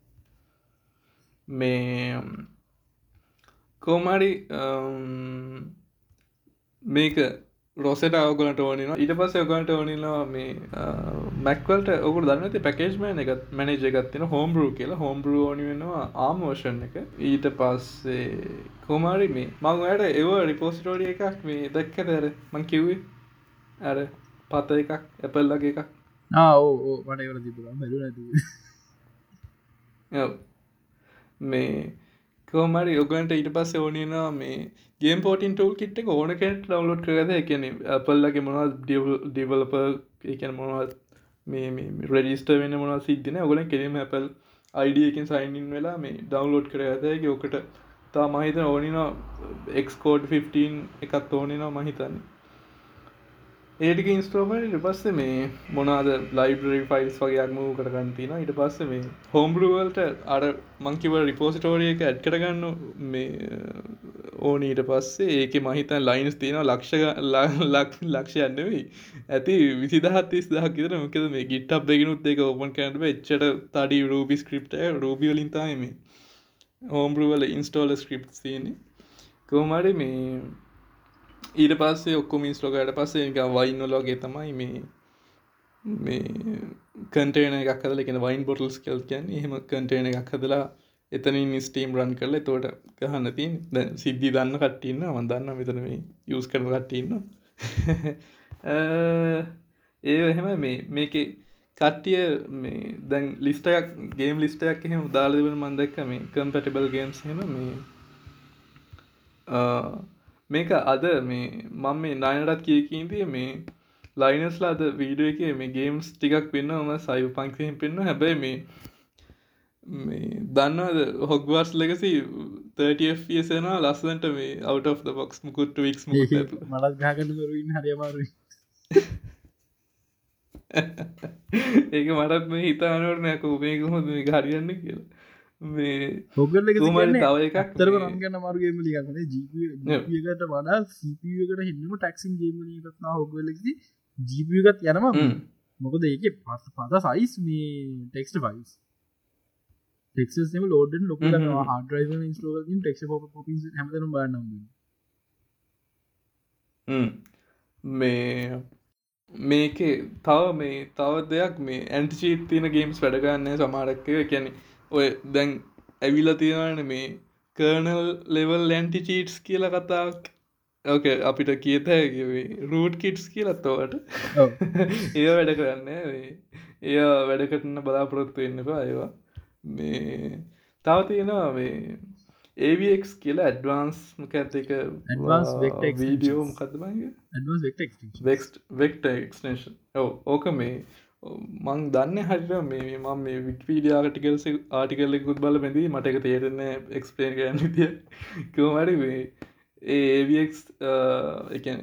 මේ කෝමරි මේක රොසට අවගලට ඕනින ඉට පස්ස ඔගලට ඕනිනවා මේ මැක්වල්ට ඔකු දන්නති පැකේජ්මන එකත් මැනජ එකත්තින හෝම්බරු කියලා. හෝම්බරු ඕනි වෙනවා ආමෝෂන් එක. ඊට පස්සේ කෝමාරි මේ මංයට ඒව රිපෝසිටෝඩිය එකක් මේ දැක්ක දැර මං කිව්වේ? ඇර පත එකක් ඇපල්ලගේ එකක්. ඕ මට එවල තිබුණ. බැලු නැති. මේ කෝමරි ඔගන්ට ඊට පස්ස ඕනනවා මේ ගේම් පෝටින් ටල් කිට් එක ඕන කෙට ලවලෝඩ් කරද එකන අපල්ලගේ මොනවත් ඩිවලප එකන මොනවත් මේ රෙඩිස්ට වෙන මොන සිද්ධන ඔගල කෙරීම ඇපල් අයිඩියකින් සයින්ින් වෙලා මේ ඩවන්ලෝඩ් කර ඇතගේ ඕකට තා මහිත ඕනින එක්කෝඩ් 15 එකත් ඕනෙනවා මහිතන්නේ ඒටික ඉන්ස්ට්‍රෝමට ඉට පස්ස මේ මොනාද ලයිබරි ෆයිල්ස් වගේයක් මූ කරගන්තින ඉට පස්ස මේ හෝම්බරුවල්ට අර මංකිව රිපෝසිටෝරිය එක ඇඩ් කරගන්න මේ ඕන ඊට පස්සේ ඒක මහිතන් ලයින්ස් තියෙන ලක්ෂ ලක් ලක්ෂයන්නවෙයි ඇති විසිදහත් තිස් දහක් ඉතර මොකද මේ ගිට්ටක් දෙගෙනුත් ඒක ඕපන් කැන්ට එච්චට තඩි රූපි ස්ක්‍රප්ට රූබියලින්තාම මේ හෝම්බරුවල ඉන්ස්ටෝල ස්ක්‍රප් තියෙන්නේ. කෝමරි මේ ඊට පස්සේ ඔක්කොම ඉස්ලෝකට පස්සේ එක වයින්නලෝගේ තමයි මේ මේ කටේන එකක් හදල කියෙන වයින් බොටල්ස් කල් කියන් එහෙම කටේන එකක් හදලා එතනින් ස්ටීම් රන් කරල තෝට ගහන්න තින් ද සිද්ධි දන්න කට්ටින්න වන්දන්න මෙතන මේ යස් කරන කට්ටින්න ඒ එහෙම මේ මේක කට්ටිය මේ දැන් ලිස්ටයක් ගේම් ලිස්ටයක් එහෙම දාලවල මන්දක්ක මේ කම්පැටිබල් ගේම්ස් හෙම මේ මේක අද මේ මම මේ නයනටත් කියකීන්තිය මේ ලයිනස්ලා අද වීඩුව එක මේ ගේම්ස් ටිකක් වෙන්න ම සයිව පංක්ෂයෙන් පෙන්න්න හැබැයි මේ මේ දන්නවද හොගවර්ස් ලෙගසි 30සන ලස්සන්ට මේ out of the box මුකුට් වික්ස් මලත් ගාගන්න කරුන්න හරිමාරු ඒක මටත් මේ හිතානවරනයක මේක හොඳ මේ හරියන්න කියලා. මේ හොගල තව එකක් තර මේ- රන්ගන්න මරුගේම ලිගන්න ජීපකට වඩා සීපකට හින්නම ටක්සින් ගේමනීටත්නා හොගලෙක්ති ජීපියගත් හ්ම්. මොකද ඒක පත් පද සයිස් මේ ටෙක්ස්ට ෆයිස් ටෙක්ම ලෝඩන් ලොක හ්ම් හ්ම්. හඩ ස්ලෝකින් ටෙක් පොපි හැමතන හ්ම්. මේ මේකේ තව මේ තව දෙයක් මේ ඇන්ටිචීට් තියෙන ගේම්ස් වැඩගන්න සමාරක්කය කැනෙ ඔය දැන් ඇවිල තියෙනන මේ කර්නල් ලෙවල් ලැන්ටි චීට්ස් කියල කතාවක්. ඕක අපිට කියත රූට් කිට්ස් කියලත්තවට ඒ වැඩ කරන්න එය වැඩ කරන්න බලාපොරොත්තු එන්නපා ඒවා. මේ තව තියෙනවා මේ ඒවක් කියලා ඇඩ්වාන්ස් මකඇත එක. Advanced vector extensions. වීඩියෝ මොකදමගේ ඇඩවස් වෙක්ට වෙක්ස්ට වෙක්ට එක්ස්ටේෂන් ඕ ඕක මේ මං දන්න හරිට මේ මම මේ වික්වීඩිය ආටිකල්ස ආටිකල්ලෙකුත් බල බැදී මට එක තේරෙන එක්ස්පලේන් කරන්න විදිය. කෝමරි වේ ඒක්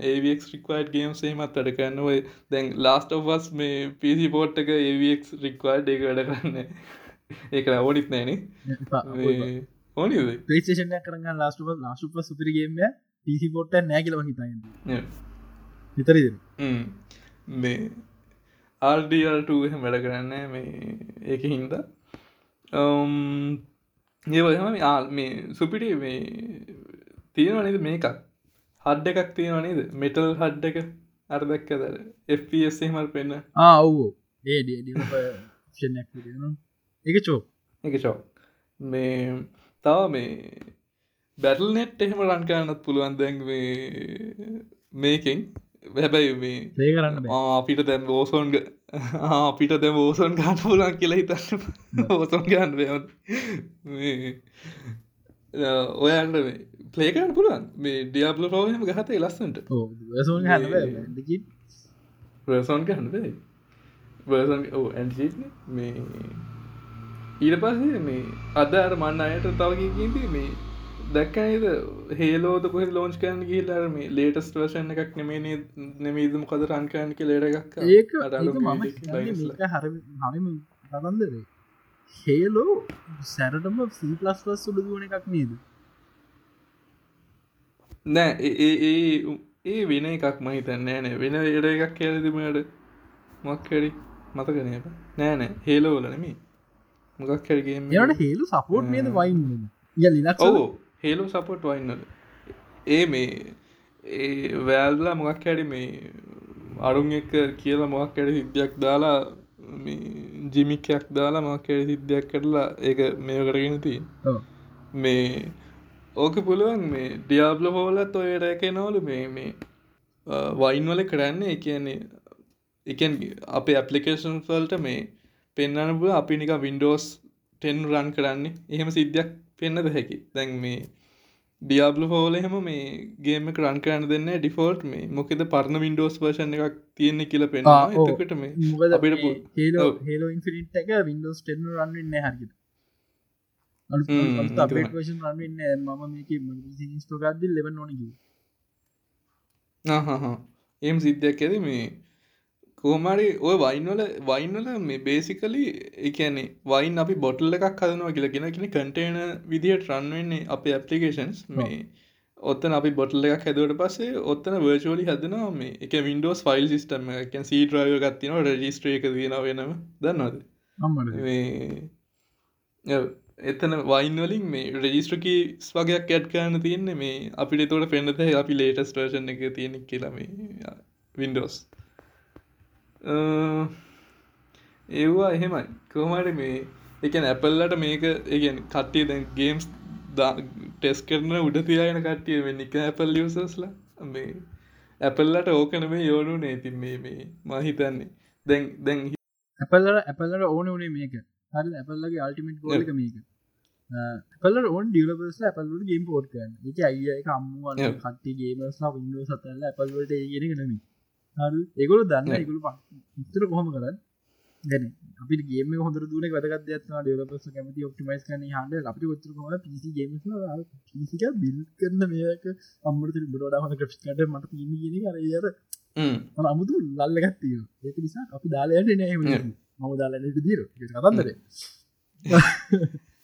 ඒක් රික්වයිඩ් ගේම් සේමත් වැඩ කරන්න. ඔය දැන් ලාස්ට ඔවස් මේ පිසි පෝට් එක ඒක් රික්වයිඩ් එක වැඩ කරන්න. ඒක ඕනිත් නෑනේ. ඕනිද? පේෂන කරන්න ලාස්ටුව ලාශුප සුපිරිගේම පිසි පොට්ට නෑ කියලව හිතයි විතර මේ එහෙම වැඩ කරන්න මේ ඒක හින්ද. ඒවහම ආල් මේ සුපිටි මේ තියෙනවා නේද මේකක්? හඩ්ඩ එකක් තියෙනවා නේද? මෙටල් හඩ්ඩ එක අර්දක්ක දර FPS එහෙමල් පෙන්න්න ඒ එක චෝ එක චෝ මේ තව මේ බැටල් නෙට් එහෙම රන් කරන්නත් පුළුවන් දැන් මේකෙන්. හැබැයි මේ ඒ කරන්න අපිට දැම් බෝසෝන්ග අපිට දැම ෝසන් ගන්න පුලන් කියලා හිතන්න. ඕසොන් ගන්න ඔයන්ට පලේකරන්න පුළුවන්? මේ ඩියබ්ල රෝහම ගහත ලස්සට සෝන් රසෝන් ගහන්න බර්සන් ඇන්සි මේ ඊට පස්සේ මේ අද අර මන්න අයට තව කියදී මේ දැක්කනද හේලෝද කොහ ලෝච් කන් ගිල්ලර මේ ලේටස් වර්ෂන් එකක් නෙමේ නෙමීදම කද රන්කයන්ක ලේට එකක් ඒක හරිම රබන්දරේ හේලෝ සැරටම සීපලස් සුඩ දුවන එකක් නේද? නෑ ඒ ඒ වෙන එකක් මහිතන්නෑ නෑ වෙන එඩ එකක් කියලතිමට මක්කඩි මතකනය නෑනෑ හේලෝවල නෙමේ මොකක් කැරගේ යට හේලු සපෝට් නේද වයින් ය ලිනක් ඔවු හේලු සපොට් වයින්නල ඒ මේ ඒ වැෑල්ලා මොකක් හැඩි මේ අරුන් එක කියලා මොකක් ඇඩ සිද්ධයක් දාලා ජිමිකයක් දාලා මොක් ඇඩ සිද්ධයක් කරලා ඒක මේ කරගෙන තිී මේ ඕක පුළුවන් මේ ඩියාබ්ල හෝලත් ඔයට එක නවලු මේ මේ වයින්වල කරන්නේ. කියන්නේ එකන් අපේ ඇපලිකේෂන් වල්ට මේ පෙන්න්නන පුල අපි නික වින්ඩෝස් ටෙන් රන් කරන්නේ. එහෙම සිද්ධයක් පෙන්න්නද හැකි? දැන් මේ ඩියබ්ල හෝල එහෙම මේ ගේම රන් කරන්න දෙන්න ඩිෆෝල්ට් මේ. මොකෙද පරණ වින්ඩෝස් වර්ෂණ එකක් තියෙන්නේ කියල පෙන එතකට මේ හේලෝ ඉන්ෆිනිට් එක වින්ඩෝස් ටෙන් රන්න්න හැකිට අපේට වශන් රන්න්න මම මේක ස්ටෝගත්දි ලෙව නොනග එම් සිද්ධයක් ඇද මේ කෝමරි ඔය වයින්වල වයින්වල මේ බේසිකලි එකන්නේ වයින් අපි බොටල් එකක් හදනවා කියලා කියෙන කෙන කටේන විදිහට රන්වෙන්නේ අප ඇපලිකේෂන්ස් මේ ඔත්තන අපි බොටල් එකක් හැදුවට පස්සේ ඔත්තන වර්චෝලි හදනවා මේ. එක. වින්ඩෝස් ෆයිල් සිිටම එකන් සීට්‍රය ගත්තින රජිස්ට්‍රේ එක තියෙන වෙනම. දන්නවද? එතන වයින්වලින් මේ රජිස්ට්‍රකී වගේයක් ඇඩ් කරන්න තියෙන්නේ මේ අපිට තොට පෙන්න්නත අපි ලේටස් ටර්ෂන් එක තියෙනෙ කියලා මේ වින්ඩෝස් ඒවා එහෙමයි. කොහමට මේ එකන ඇපල්ලට මේක ඒගැන කට්ටිය දැන් ගේම්ස් ටෙස් කරන උඩ තියායන කට්ටිය වෙන්න එක ඇපල් ලියසස්ලා මේ ඇපල්ලට ඕකන මේ යෝනු නේතින් මේ මේ මහිතන්නේ දැන් දැන් ඇපල්ලට ඇපල්ලට ඕන වනේ මේක. හරි ඇපල්ලගේ අල්ටිමට ගෝලක මේක. පල ඔන් ඩියලබස් ඇපල්ලට ගේම් පෝට් කරන එක අයිය එක අම්මුවන් කට්ටි ගේමස්ලා විඩෝ සතල්ල ඇපල්වලට ඒගෙන නමි ඒගොල දන්න ඒගොල ඉතර කොහොම කරන්න? ගැන අපි ගේම හොඳ දුන වැදගත් යත්න ඩලපස කැමති ඔක්ටිමයිස් කන හන්ඩ අපි ොත්‍ර කොම පිසි ගේම පිසික බිල් කරන මේක අම්මට බොඩ හන ක්‍රප්ට මට පිම ගෙන කර අර අමුතු ලල්ලගත්තිය ඒක නිසා අපි දාලයට නෑ මම දාලනට දීර කතන්දර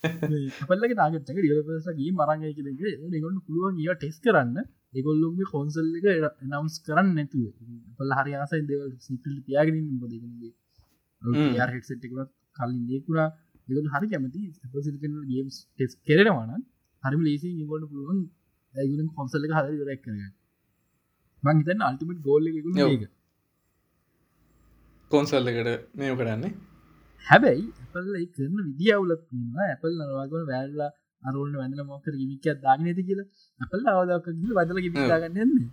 පල්ලගේ නාගටක ඩියලපසගේ මරංගය කියලගේ නිගොන්න පුළුවන් ඒ ටෙස් කරන්න. එගොල්ලුගේ කොන්සල් එක නම්ස් කරන්න නැතුව. පල්ල හරි ආසයි දෙවල් සිපිල් තියාගෙන බොදගේ හෙට්සට්ක කලින් දේකුරා දෙගල් හරි කැමති සිල්කන ගේම්ස් ටෙස් කරෙනවාන හරිම ලේසි ගොන්න පුළුවන් ඇගුලන් කොන්සල්ල හරි රැක් කරග මං හිතන්න අල්ටිමට ගෝල්ල එක කොන්සල්ල එකට මේෝ කරන්නේ හැබැයි ඇපල්ල කරන විදිියවුලත් ඇපල් නවාගන වැෑල්ලා අරුන්න වැඳල මොකර ගිමිකක් දාගෙන ඇති කියලා. අපල් අවදක් ගිල වදල ගිමිදාගන්න යන්නේ.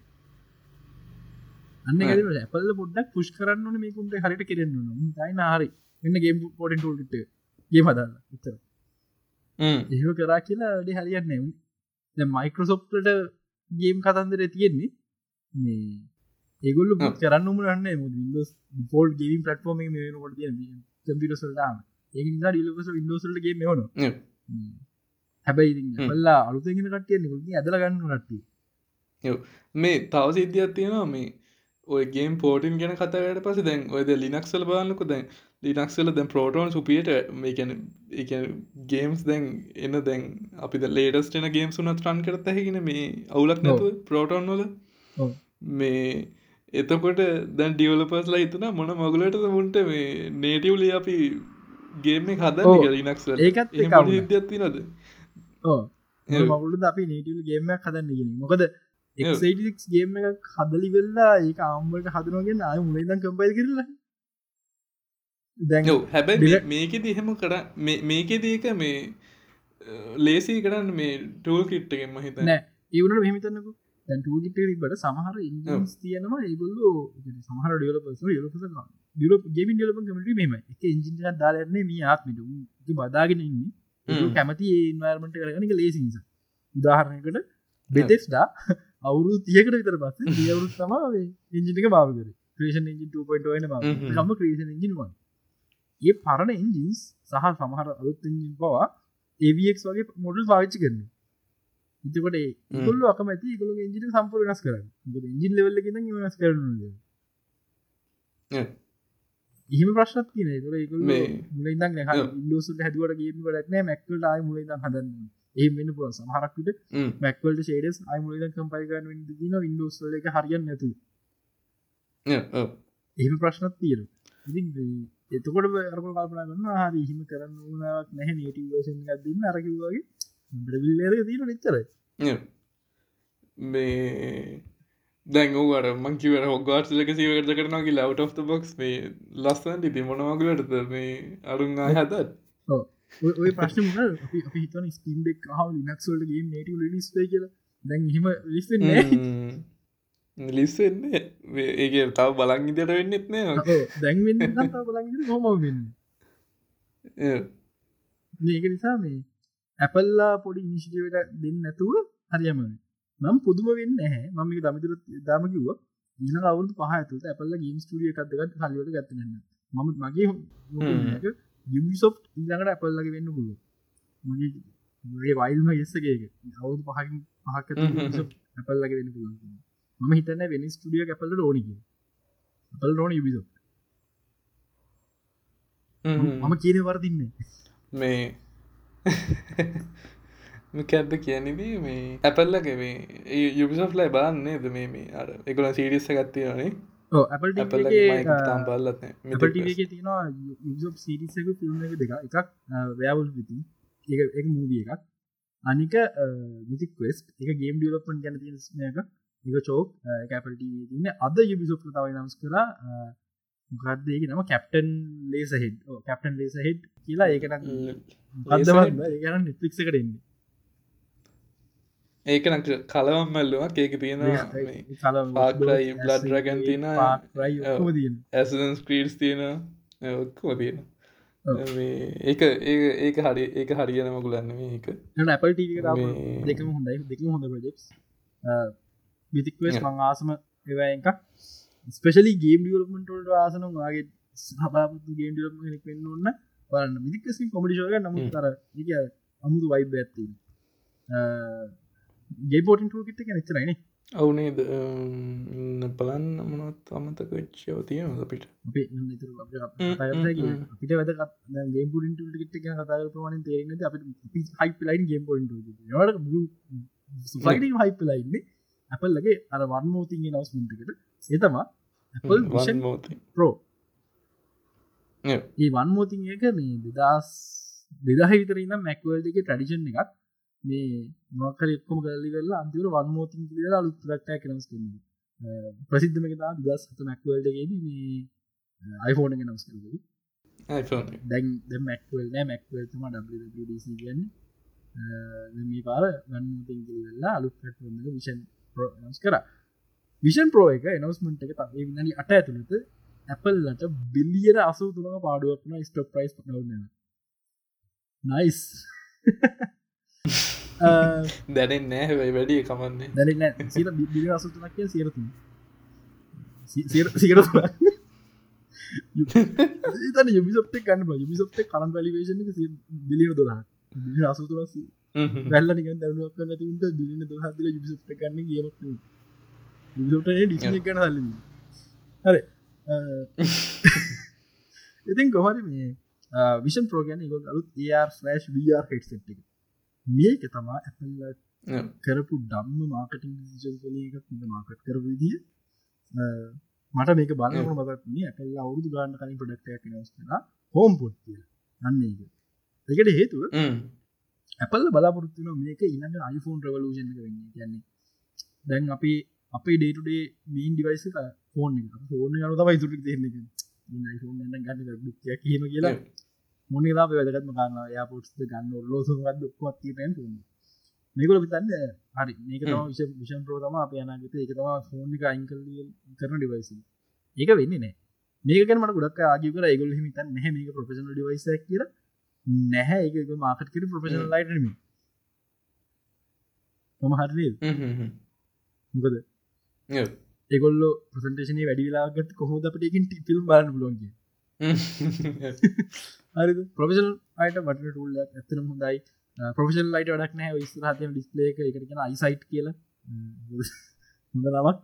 අන්න ඇපල්ල පොඩ්ඩක් පුෂ් කරන්න මේකුන්ට හරිට කරන්න තයින හරි. එන්න ගේම් පෝටන් ටල්ට ගේ හදන්න. ඉතර ඒ කරා කියලා වැඩි හරියන්න මයිකරසොප්ට ගේම් කතන්දර තියෙන්නේ මේ ඒගොල්ල කරන්න රන්න ින්දස් ෆෝල් ගේම් පටෆෝම මේ කොට කම්පිරසල්ටාම ඒ ඩිලස විඩෝසල්ට ගේ හොන හැබැයි පල්ලා අලුතගෙන කටිය ඇදල ගන්න කට්ටිය. මේ තව සිද්ධියක් තියෙනවා. මේ ඔයගේම් පෝටින් ගැන කතාවට පස දැන් ඔයද ලිනක්සල බලන්නක. දැන් ලිනක්සල දැන් පෝටෝන් සුපියට මේකැන ගේම්ස් දැන් එන්න දැන් අපි ලේඩස්ටන ගේම් සුනත් රන් කරත හැගෙන මේ අවුලක් නැතුව පෝටෝන් වල මේ එතකොට දැන් ඩියවලපස්ලා හිතන මොන මගලට මුන්ට මේ නේටවලි අපි ගේම ඔව්. ලිනක්ස් ඒකත්. හිදත්ති නද මගුලද අපි නේටල් ගේමයක් හදන්න ගෙන මොකද එක්ක් ගේම එක හදලි වෙල්ලා ඒ ආම්බට හදනගෙන අය මුලයිදන් කම්පයිල් කරලා. දැන් හැබැයි මේකෙද එහෙම කර මේකෙද ඒක මේ ලේසි කරන්න මේ ටූල් කිට්ටගෙන්ම හිත නෑ. ඒවනට මෙහිතන්නක දැන් ටූගිට බට සමහර ඉන්ස් තියනවා. ඒගොල්ලෝ සමහර ඩියලපස ියලපස ියලප ගෙමින් ියලප කමට මෙම එක ඉංජිනක දාලරන්නේ මේ ආත්මිට. බදාගෙන ඉන්න. කැමති ඒන්වර්මට කරගනික ලේසිස උදාහරණයකට බෙතෙක්ස්ඩා අවුරු තියකට විතර පස්ස දියවරු තමා ඉංජිනික බාවකර ක්‍රේෂන් ඉජි 2.න හ්ම්. ගම ක්‍රේෂන් ඉජින්වා ඒ පරණ එන්ජින්ස් සහ සමහර අලුත් එන්ජින් පවා ඒවක් වගේ මොඩල් පාවිච්චි කරන ඉතකොට ගොල්ල අකමැති ගොල ඉජිට සම්පර වෙනස් කරන්න ඉජින් ලෙවල්ල ගෙන වෙනස් කරන එහෙම ප්‍රශ්නත් තියන තුර ඒගොල්ල මේ- මුලඉදන් ඔව්. ඉල්ලෝසුට හැදුවට ගේම ගටන මැක්වල්ට ආය මුලයිදන් හදන්න ඒ වෙන්න පුල සමහරක්විට මැක්වල්ට ෂේඩස් අයි මුලද කම්පයිගන්න දින ඉන්ඩෝස්ල එක හරියන්න නැතු එහෙම ප්‍රශ්නත් තියෙන ඉතින් එතකොට අරක කල්පනා කරන්න හරි හිම කරන්න ඕනාවක් නැහැ. නේටවර්ෂන් ගදන්න අරකිවගේ බිල්ලර තියෙන නිච්චර මේ දැන් ඕවට මංකිවට හොගාටලක සීවකට කරනගේ ලවට of බොක්ස් මේ ලස්සන් ඉති මොනවගලටද මේ අරුන් හදත් ඔය ප්‍රශ්න හිතන ස්පින්ඩෙක් හව ලිනක්සල්ටගේ නේටව ලිස්ේ කියල දැන් හිම ලිස්ෙන් ලිස්සෙන්නේ ඒක තව බලන් ඉදිට වෙන්නෙත් නෑ දැන්වෙන්න හොම වෙන්න මේක නිසා මේ ඇපල්ලා පොඩි ඉනිශිටවට දෙන්න නැතුව හරියම නම් පුදුම වෙන්න හැ මම දමිතුර දාම කිව ඊන අවුතු පහතුට ඇපල්ල ගේම් ස්ටිය එකක්දගත් හලිවට ගත්තන්න මම මගේ යුසොප් ඊළඟට ඇපල්ලගේ වෙන්න පුළුව මගේ මගේ වයිල්ම යෙස්සගේ අවුතු පහකින් පහක ඇපල්ලගේ වෙන්න පුළුව මම හිතන්න වෙන ස්ටිය ඇපල්ල ඕනික ඇපල් ඕන යුබිසොප් මම කියන වරදින්නේ. මේ මකැද්ද කියනෙදී මේ ඇපල්ලගේ මේ යුබිසොෆ්ලයි බලන්නේද මේ මේ අර එකල සිරිස්ස ගත්තියනේ ඇපල් ඇපල්ලගේ මයික තාම් බල්ලත්න ඇපටගේ තියෙනවා සිරිසක ෆිල්ම් දෙක එකක් වෑවල් විති එක එක මූවිය එකක් අනික විතික් වෙස්ට එක ගේම් ඩියලපන් ගැන තියනක එක චෝක් කැපට තින්න අද යුබිසොප් තවයි නම්ස් කර ගදදේක නම captain Laserhawk Captain Laserhawk කියලා ඒකන ඒගන නිත්ලික් එකට එන්නේ. ඒක නක් කලවම් මැල්ලුවක් ඒක තියෙනවා පාක්රයි බ්ලඩ් රගන් තින ඇසන් ස්ක්‍රීඩ්ස් තියෙන ඔක්කම තියෙන. ඒක ඒ ඒක හරි ඒක හරියනම ගුලන්න ඒක ඇපල් දෙකම හොඳයි. දෙක හොඳ ප්‍රජෙක්ස් Yeah. මං ආසම ඒවා එක ස්පෙශලි ගේම් ියලමටට ආසන වාගේ සභාපතු ගේම් ියලම කෙනෙක් වෙන්න ඔන්න බලන්න. මිදිකසි කොමඩිශෝක නමුත්. තර එක අමුතු වයිබ ඇත්ති ගේ පෝටින් ටූ කිට්ට නිචරයින අවුනේද බලන්න මොනත් අමතක වෙච්චෝ තියෙන අපිට? අපේ Mm, පිට mm. පිට වැද ගේ පුට කිට කතා ප්‍රමාණ තේරෙන අප හයිප ලයින් ගේම් පොට ට හයිප ලයින්න ඇපල්ලගේ අර වන්මෝතින්ගේ නවස්මටකට ඒතමා ඇපල් විෂන් මෝති ප්‍රෝ ඒ වන්මෝතින් එක මේ දෙදස් දෙදහ විතරන්න මැක්වල්ඩක ටඩිෂන් එකක්. මේ මොකර එක්කොම කල්ලි වෙල්ලා අන්තිවර වන්මෝතින් කියල අලුත්රක්ටය කරනස් කරන ප්‍රසිද්ධම එක දස් හත මැක්වල්ඩගේද මේ අයිෆෝන එක නම්ස් කර දැන් මැක්වල් නෑ මැක්වල් තම ඩC ගන්න මේ පාර වන්මෝතින් වෙල්ලා අලුත්ට විෂන් නස් කර. විෂන් ප්‍රෝ එක එනවස්මට එක තේ විනි අට ඇතුළත ඇපල්ලට බිල්ලියර අසු තුනක පාඩුවක්න ස්ටොප් ප්‍රයිස් නවන්න නයිස් දැනෙන් නෑ වැඩිය කමන්නේ. දැන සිර බිලි අසු තුනක් කිය සිරතු සිර තන යුබිසප්ට කන්න යුබිසප්ට කරන් වැලිවේශන බිලිය දොලා බිලි අසු තුනස් වැල්ල නික දරුවක් කන්න තින්ට බිලින දොහදල යුබිසප්ට කන්න කියමක් යුබිසප්ට ඩිස්න කන හල්ල හරි ඉතින් කොහරි මේ විෂන් ප්‍රෝගන ගොල් අලුත් ඒර් ෆලස්් වර් හෙට් එක. මේක තමා ඇපල්ල කරපු ඩම්ම මාර්කටින් ල එකක් මාර්කට් කර විදිිය. මට මේක බලන්න මතක්නේ ඇපල් අවුදු ගන්න කලින් ප්‍රඩක්ටයක් නස් කලා හෝම් පොට් කිය අන්න එක එකට හේතුව ඇපල්ල බලාපොරත්තුන මේක ඉන්න iPhoneෆෝන් රවලූෂන් වෙන්න. කියන්නේ දැන් අපි අපේ day to day mean device phone phone යනු තමයි තුරි දෙන්න iPhone ගන්න කියීම කියලා. මොනිලා වැදගත්ම කාන්න යාපොට්ස් ගන්න ලෝසුගත් ක්වත්තිටන් ෆෝන් මේකල පිතන්න හරි. මේක විශ විෂන් ප්‍රෝතම අප යනගත එක තම ෆෝනික අයිංකල් කරන ඩිවයිස ඒක වෙන්න නෑ මේකන මට ගොඩක් ආගි කර ඒගොල හිමිතන් නැහ මේක ප්‍රපේෂන ඩිවයිස කියර නැහැ. ඒක මාකට කර ප්‍රපේෂන ලයිටම මම හරි මොකද ඒගොල්ල ප්‍රසන්ටේෂන වැඩිලාගත් කොහොද අපටකින් ටිෆිල්ම් බාන්න බලොන්ගේ හරි ප්‍රොෆෙෂල් අයට වට ටූල්ල ඇතන හොඳයි. ප්‍රොෆෙෂල් ලයිට වඩක් නෑ ස්රහතය ඩිස්පලේක එකටෙන අයිසයිට් කියලා. හොඳ නමක්.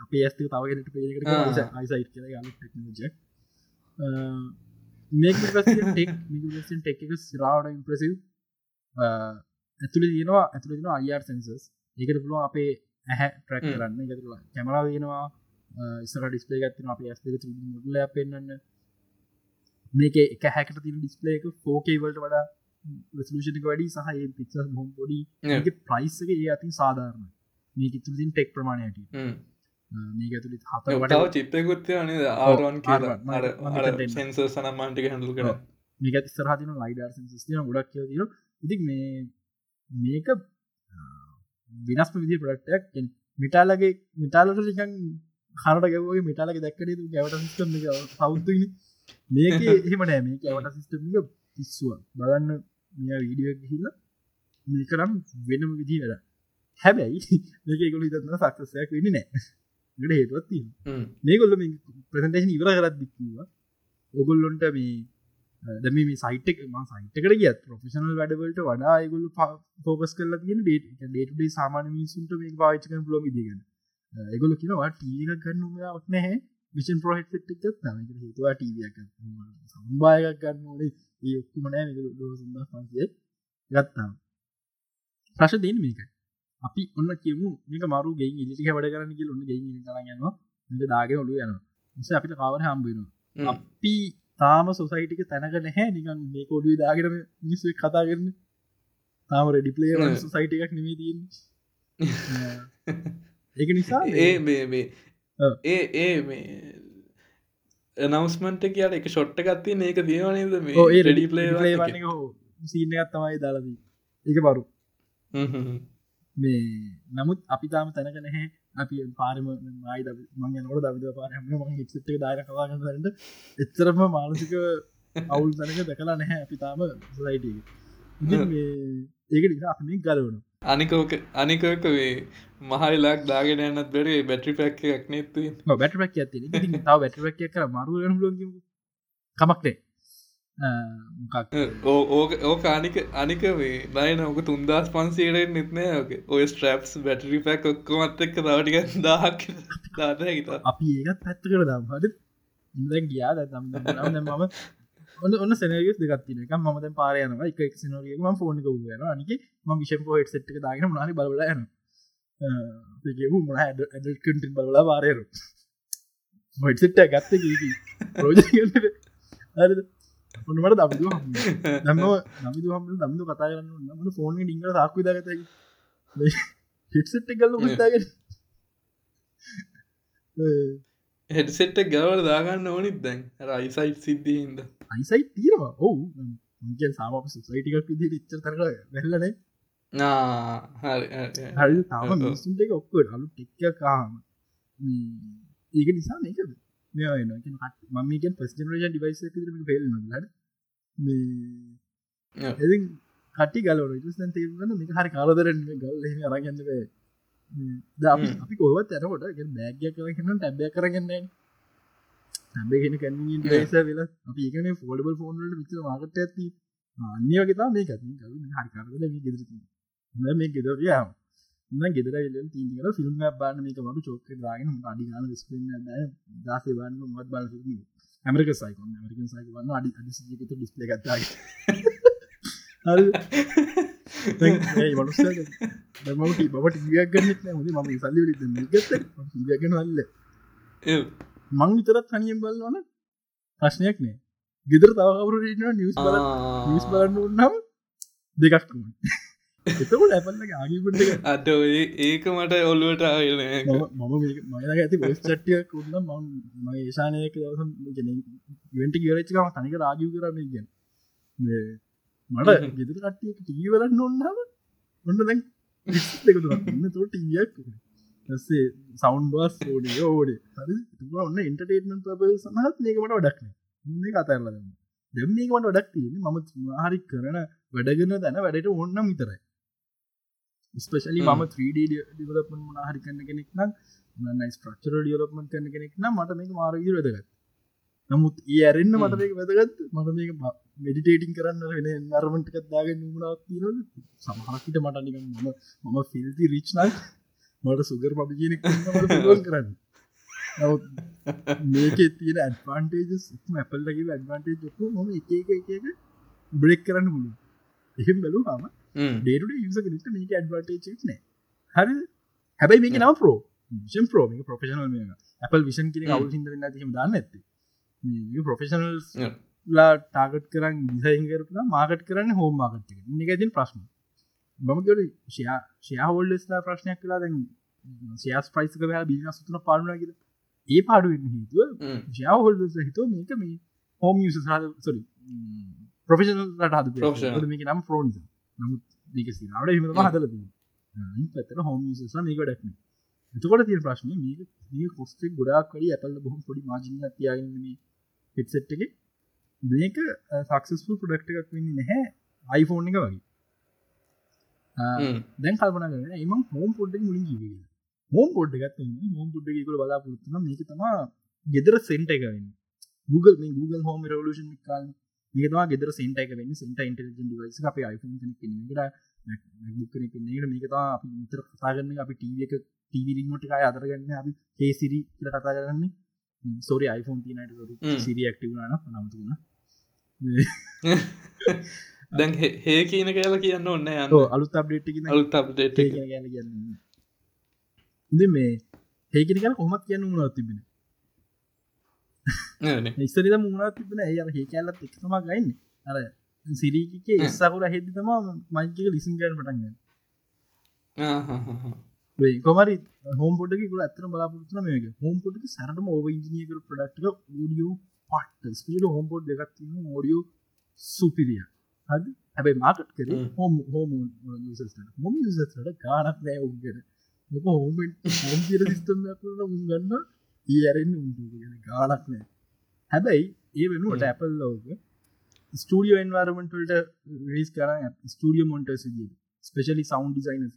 අපේ ඇස්ත තවගෙනට පේකට අයිසයිට් කියල. ගන්න ටෙක්නෝජ මේක් ටෙක් එක සිරාවට ඉම්ප්‍රසිව් ඇතුළ තියෙනවා ඇතුළ තින අයිර් සෙන්සස් ඒකට පුළුව අපේ ඇහැ ට්‍රක් කරන්න. එකතුලා කැමරා තියෙනවා ඉස්සර ඩිස්පේ ගත්තින අප ඇස්ත මුල්ල පෙන්න්න මේක එක හැකට තින ඩිස්පලේක ෆෝකේවල්ට වඩා රසලෂක වැඩි සහ පික්ස හොම්. පොඩි ප්‍රයිස්සක ඒ අති සාධාරණ මේක තුළින් ටෙක් ප්‍රමාණයට මේක ඇතුළි හත වටාව චිත්තයකුත්තය අන කියලා. සෙන්ස සනම්මාන්ටික හැඳලු කර මේක තිස්සරහතින ලයිඩර් සිස්ටිය ගොඩක් කිය තිර ඉති මේ මේක විනස්ම විදි ප්‍රට්ටයක් මිටාලගේ මිටාලට ලිකන් හරට ගැවගේ මිටාලක දැක්කන ගැවට සිස්ටම් සෞද්දනි මේක එහෙම නෑ. මේක ඇවට සිස්ටම් පිස්සුව බලන්න මෙ වීඩිය හිල්ල මේකරම් වෙනම විදි වෙලා හැබැයි මේක ගොල ඉතන්න සක්සයක් වෙන්න නෑ. ගට හේතුවත්ති මේගොල්ල ප්‍රසන්ටේෂන් ඉවර කරත් දික්වා ඔගොල්ලොන්ට මේ දැම මේ සයිටක් ම සයිටකට ගියත් ප්‍රොෆෙෂනල් වැඩවලට වඩා ගොල්ල පෝකස් කරලා තියෙන ඩේට ඩේටේ සාමාන මිසුන්ට මේ පාචක ලොම දිගන්න එගොල කියනවා ටීක ගන්නමක් නැහැ. විෂන් ප්‍රහෙට් ටක් හේතුවා ටීවක සම්බායකක් ගන්න ඕනේ. ඒ ඔක්කුම නෑ සුන්ද පන්සිය ගත්තාම. ප්‍රශ දෙන්න මේක. අපි ඔන්න කියමු. මේක මරු ගේ ඉලික වැඩ කරන්න කිය ඔන්න ගේ තරගන්නවා දාගේ ඔලු යනවා. නිසා අපිට කාවර හම්බෙනවා අපි තාම සොසයිටික තැනක නැහැ. නිකන් මේ කොඩුව දාගෙනම මිනිස්සු කතා කරන තාම රෙඩිපලේ සයිට එකක් නෙමේ තියෙන් ඒක නිසා ඒ මේ ඒ ඒ මේ නවස්මට කියට එක ෂොට්ට ගත්ති ඒක දීවනද මේ රෙඩි පලේ සීනයක් තමයි දාලදී ඒක බරු. මේ නමුත් අපි තාම තැනක නැහැ අපි පාරම මයි මං නොට දවිද පාරම මං එක්සිට දාර කවාගන්නට එච්චරම මානසික අවුල් තැනක දැකලා නැහැ අපි තාම සයිට ඒක නිසා අපිේ ගලවන අනිකෝක අනිකක වේ මහයිලාක් දාගෙන යන්නත් බැරේ බැටි පැක් එකක් නත්තු බැට පැක් ඇති තාව බැට පැක් කර මරු ලො කමක්නේ ඕක ඕක අනික අනික වේ බයන ඕක තුන්දස් පන්සේට නෙත්නෑ ඕක ඔය ස්ට්‍රප්ස් බැටරි පැක් ඔක්කොමත් එක්ක දවටික දාහක් දාත හිත අපි ඒකත් පැත්ත කර දම්. හට ඉඳ ගියා. දම් මම ඔන්න ඔන්න සෙනගස් දෙගත්තින එක මද පාරයන එක එක්නගේ ම ෆෝනික වූයන අනික ම විෂප හෙට සට්ක දාගෙන මනි බලලයන ඒකෙමු මන ඇඩල්කට බලලා පාරයරු මොයිසිට ගත්ත රෝජ ඔන්නමට දබිදු නම නමිදු හම දම්දු කතා කරන්න නමට ෆෝන ඩිංග සාක්ව දගත හිටසට් කල්ල තාගෙන හෙඩසෙට්ට ගවල දාගන්න ඕනිත් දැන්. රයිසයිට් සිද්ධිහින්ද අයිසයි තීරවා ඔවු. සාම සයිටිකක් විදි ච්ච තර වැල්ලනේ හරි තාම මිසුන්ට එක ඔක්කොට අලු ටික්ක කාම ඒක නිසා මේක මම පස්ජනරේෂන් ඩිවයිස පෙල් ලට එ කටි ගලව න් තේරන්න මේක හරි කාලදරෙන් ගල් අරගන්න අපි කොවත් ඇනකොට බෑග්ය කරන්න ටැබ්බය කරගන්නේ හැබගෙන කැන ස වෙලා අපි ඒකන ෆෝඩබල් ෆෝන්ට විච මාකට ඇති අන්‍යවගේතා මේ කති හරි කරල ගෙදර මේ ගෙදරයාම ගෙදර තිීල ෆිල්ම් බාන මේක වරු චෝක දාගෙන අඩිගාන ස්පින් දස බන්න මත් බල ඇමරික සයිකන් ඇමරිකන් සයික වන්න අඩි අඩි ඩිස්ලේ ගත්තා මට බට ගන්නත් ම සල්ලි ගන්න අල්ල. මං විතරත් තනියෙන් බලවන ප්‍රශ්නයක් නෑ. ගෙදර තවකවරු නිස් බල නිස් බලන්න. උන්නම් දෙකක් එතකොට ඇපල්ල ආගිපට අද ඒක මට ඔල්ලුවට ආයන මම ඇති පොස් චට්ටියක් උන්න ම ඒශානයක දවස වෙන්ට කියරච්චකම තනික රාජීව කරන්න ගැන මට ගෙදර කට්ටියක ටීවලන්න ඔන්නාව ඔන්න දැන් දෙකන්න තොට ඉයක් සේ සෞන්් බස් ෝඩ ඕඩ හරි. ඔන්න ඉන්ටර්ටේටමන් පබ සහත් මේකමට වඩක්න මේ කතරලන්න දෙම්මේකට වඩක් තියෙන මම හරි කරන වැඩගෙන දැන වැඩට ඔන්නම් විතරයි ස්පෙශලි මම 3D ඩිවලපන් මනාහරි කන්න කෙනෙක් නම් ස්ට්‍රක්චර ඩියලපමන් කන්න කෙනෙක් නම් මට මේක මාරග වැදගත්. නමුත් ඒ ඇරෙන්න්න මට මේක වැදගත්. මට මේක මෙඩිටේටින් කරන්න වෙන නර්මටක දාගෙන නුමනාත්තින සමහරකිට මට නික මම මම ෆිල්ති රිච්නක් මට සුගර් පබිජනක් කරන්න. මේක තියෙන ඇඩ්වාන්ටේජස් ඇපල්ලගේ ඇඩ්වාන්ටේජ් ම එක එක එක බ්‍රෙක් කරන්න මුළු එහෙම බැලු හම ඩේට යස ට මේක ඇඩ්වාටේච් නෑ හරි. හැබයි මේක නව ප්‍රෝ විෂන් ප්‍රෝ මේ ප්‍රෆෙෂනල් Apple විෂන් කියෙන අවු හිද ම දන්න ඇති ප්‍රෆෙෂනල් ලා ටාගට් කරන්න දිසයින් කරලා මාකට් කරන්න හෝම මාකට් නිගතින් ප්‍රශ්න. බමගට ෂයා ෂයාහෝල්ලස්ලා ප්‍රශ්නයක් කලා දැන් සයාස් ප්‍රයිස්ක බෑ බින සුතුන පාලුනගර ඒ පාඩුවෙන් හිතුව ෂයාහොල් හිතුව මේක මේ හෝම යස සොරි ප්‍රෆෙෂනල් රට මේක නම් ෆ්‍රෝන් නමුත් මේක සිනාවට හිම හදල පැතර හෝම. ඩක්න එතකොට තිය ප්‍රශ්න මේක ඒ කොස්ටෙක් ගොඩක් කඩි ඇපල්ල බොහම පොඩි මාජින තියගන්න හෙට්සෙට් එක. මේක සක්සස්පු ප්‍රඩක්ට එකක් වෙන්න නැහැ අයිෆෝන් එක වගේ. දැන් කල්පන කරන එම හෝම් පොඩ්ඩ මුලින් ජීව හෝම් පොඩ් එකත් හෝම් පොඩ් එකකුල බලාපොරත්තුන මේක තමා ගෙදර සෙන්ට එකවෙන්න Google මේ Google හෝම රවලෂන් කාල මේකවා ගෙදර සෙන්ට එක වෙන්න සෙන්ට ඉන්ටලිජන් ඩිවයිස් අප iPhone කෙනෙක් කෙනෙකුට MacBook කෙනෙක් කෙනෙකුට මේක තමයි අපි විතර කතා කරන්නේ අපි TV එක TV රිමෝට් එකයි අතරගන්න අපි Hey Siri කියලා කතා කරන්නේ. සෝරි iPhone තියෙනට Siri ඇක්ටිව් වුණා නම් නමුත් දැන් හේ කියන කියලා කියන්න ඔන්න යන්න. අලුත් අප්ඩේට් එකකින් අලුත් අප්ඩේට් එක. කියලා කියන්නේ. ඉතින් මේ හේකින කියලා කොහොමත් කියන්න උනවත් තිබෙන ඉස්සරිද මුණත් තිබෙන ඒ අර හේ කැල්ලත් එක්තම ගයින්න අර සිරීකේ ඉස්සකුර හෙදි තම මංචක ලිසින් ගන්න පටන්ගන්න කොමරි හෝම් පොඩ ඇතර බලාපොරත්න මේක. හෝම් පොඩ සරටම ඕව ඉජිනියකර ප්‍රඩක්්ක ඩියෝ පට ස්පීඩ හෝම් පොඩ් එකත්තින්න ෝඩියෝ සුපිරිය හද හැබයි මාකට් කර හෝම්. හෝම මොම සට ගානක් නෑ උන්ගෙන හෝම හෝම් තිර සිිස්ටම් උගන්න ඒ අරෙන්න්න උන්ගෙන ගානක් නෑ. හැබැයි ඒ වෙනුවට ඇපල් ලෝක ස්ටඩියෝ එන්වාරමටට රේස් කර ස්ටඩිය මොන්ටස් ස්පෙශලි සෞන්් ඩිසයිනස්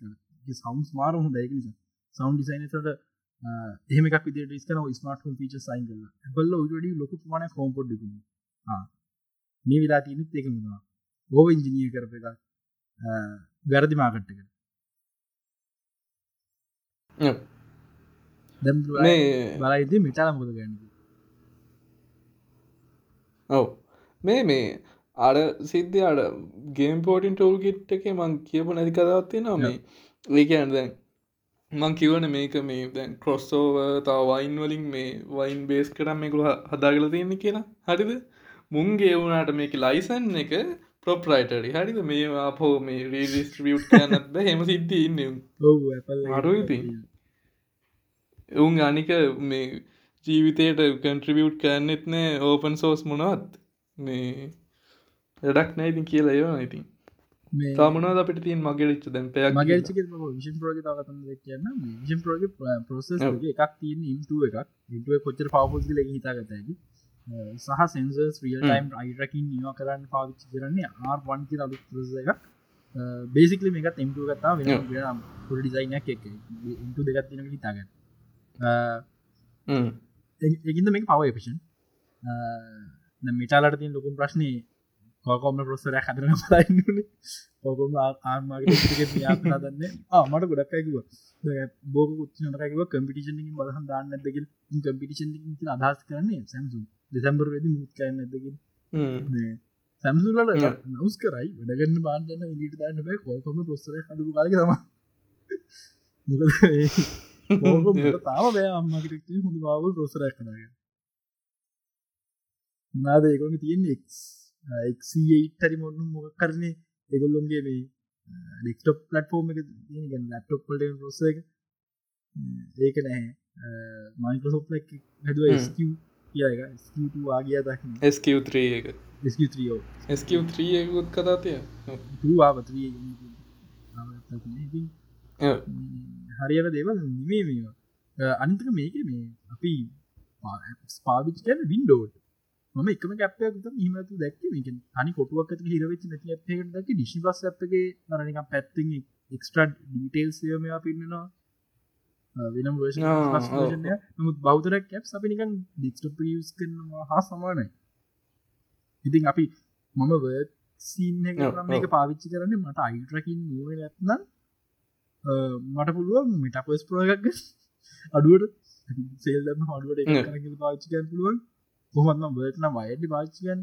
සෞන්ස් මාර හො දයක නිසා සෞන්් ඩිසයිනසට එහෙමක් විදි රිස්කන ස්මර්ට ෆීච සයින් කල බල්ල ඩ ලොක මන කෝම්පොඩ් මේ විලා තියනෙත් එක මුණවා ගෝව ඉංජිනිය කරප එක වැරදි මාකට්ටක දැම් බලයිති මිටාල මුද ගැන්න ඔව. මේ මේ අඩ සිද්ධ අඩ ගේම් පෝටින් ටෝල් කිට් එක මං කියපු නැති කදවත්තිය නො මේ ඒකන් දැන් මං කිවන මේක මේ දැන් කොස්සෝව තව වයින් වලින් මේ වයින් බේස් කරම් මේකුල හදාගල තියන්නේ කියලා. හරිද? මුන්ගේ වුණට මේක ලයිසන් එක ප්‍රොප්‍රයිටරි හරිද? මේ අපෝ මේ රීඩිස්ට්‍රියට් කියනත් හෙම සිද්ධ ඉන්න ඉති එවුන් අනික මේ ජීවිතයට කන්ට්‍රිබියට් කරන්නෙත් නෑ ඕපන් සෝස් මොනවත්. මේ වැඩක් නෑඉතින් කියලා ඒවා ඉතින්. තමනද අපිට තින් මගේ ච්ච දැන් පයක් මගේ විෂන් ප්‍රෝග තවතන් කියන්න විෂන් ප්‍රෝග ප්‍රෝසෙස් එකක් තියන ඉන්ටුව එකක්. ඉටුව කොච්චර පවපොස් ල හිතාගතඇකි සහ සෙන්සර්ස් රියල් ටයිම් අයිරකින් නිවා කරන්න පාවිච්චි කරන්නේ ආර්වන් කිය අලු එක බේසිකලි මේකත් එම්ටුව ගත්තා වෙන පුර ඩිසයිනයක් එක ඉන්ටු දෙගත් තින හිතාගන්න එකින්ද මේ පව එපෂන් මිටාලට තින් ලොකුම් ප්‍රශ්නය කොකොම ප්‍රොස්සර හදරන පලන්න පොකොම ආර්මාගේ දන්න මට ගොඩක් ඇකිව බෝක ච්නටකව කම්පිටිෂන් බලහන් දාන්න ඇදක කම්පිටිෂන් අදහස් කරන්නේ සැම්සු දෙසැම්බර වෙද මුත් කන්න ඇදකින් සැම්සුලට නවස් කරයි වැඩගන්න බාන්ධන්න ඉට දන්න බෑ. කොකොම ප්‍රොස්සර හදු කාලක තම තාම බෑ අම්මකට හොඳ බව රොසරක් කනග නාද ඒකොම තියෙන එක්ට මොන්න මොක කරන්නේ? එගොල්ලොන්ගේ මේ ඩෙක්ටොප් පලටෆෝර්ම එක ලැප්ටොප් පලට රොස එක. ඒක නැහැ මයිකසොප් හැදුව ස්ක කියක ස්කවාගේ දකින SQ3 එක. ස්කෝ SQ3 එකකුත් කතාතිය ආපත්‍රී හරියට දේවල් නිමේ මේ අනිතක මේක මේ අපි පාවිච් කන වින්ඩෝට ම එකම කැපයක් හිමතු දැක් අනි කොටුවක් හිරවෙච නැති ඇපකට දක ඩිශි පස් අපගේ නරනික පැත්ති එක්ස්ට්‍රඩ් ඩීටේල්ස්යමයා පින්නවා වෙනම් නමුත් බෞතරක් කැප් අපි නිකන් ඩික්ස්ට ියස් කරනවා හා සමානයි. ඉතින් අපි මම වර්ත් සීන් එක පාවිච්චි කරන්න මට අයිටරකින් නිුව නැත්නම් මට පුළුවන් මිටපස් ප්‍රෝගක් අඩුවට සේල්දම හඩුවට පාච්චිකන් පුළුවන්. කොහොමත්ම බර්ටන වයඩි පාච්චිකන්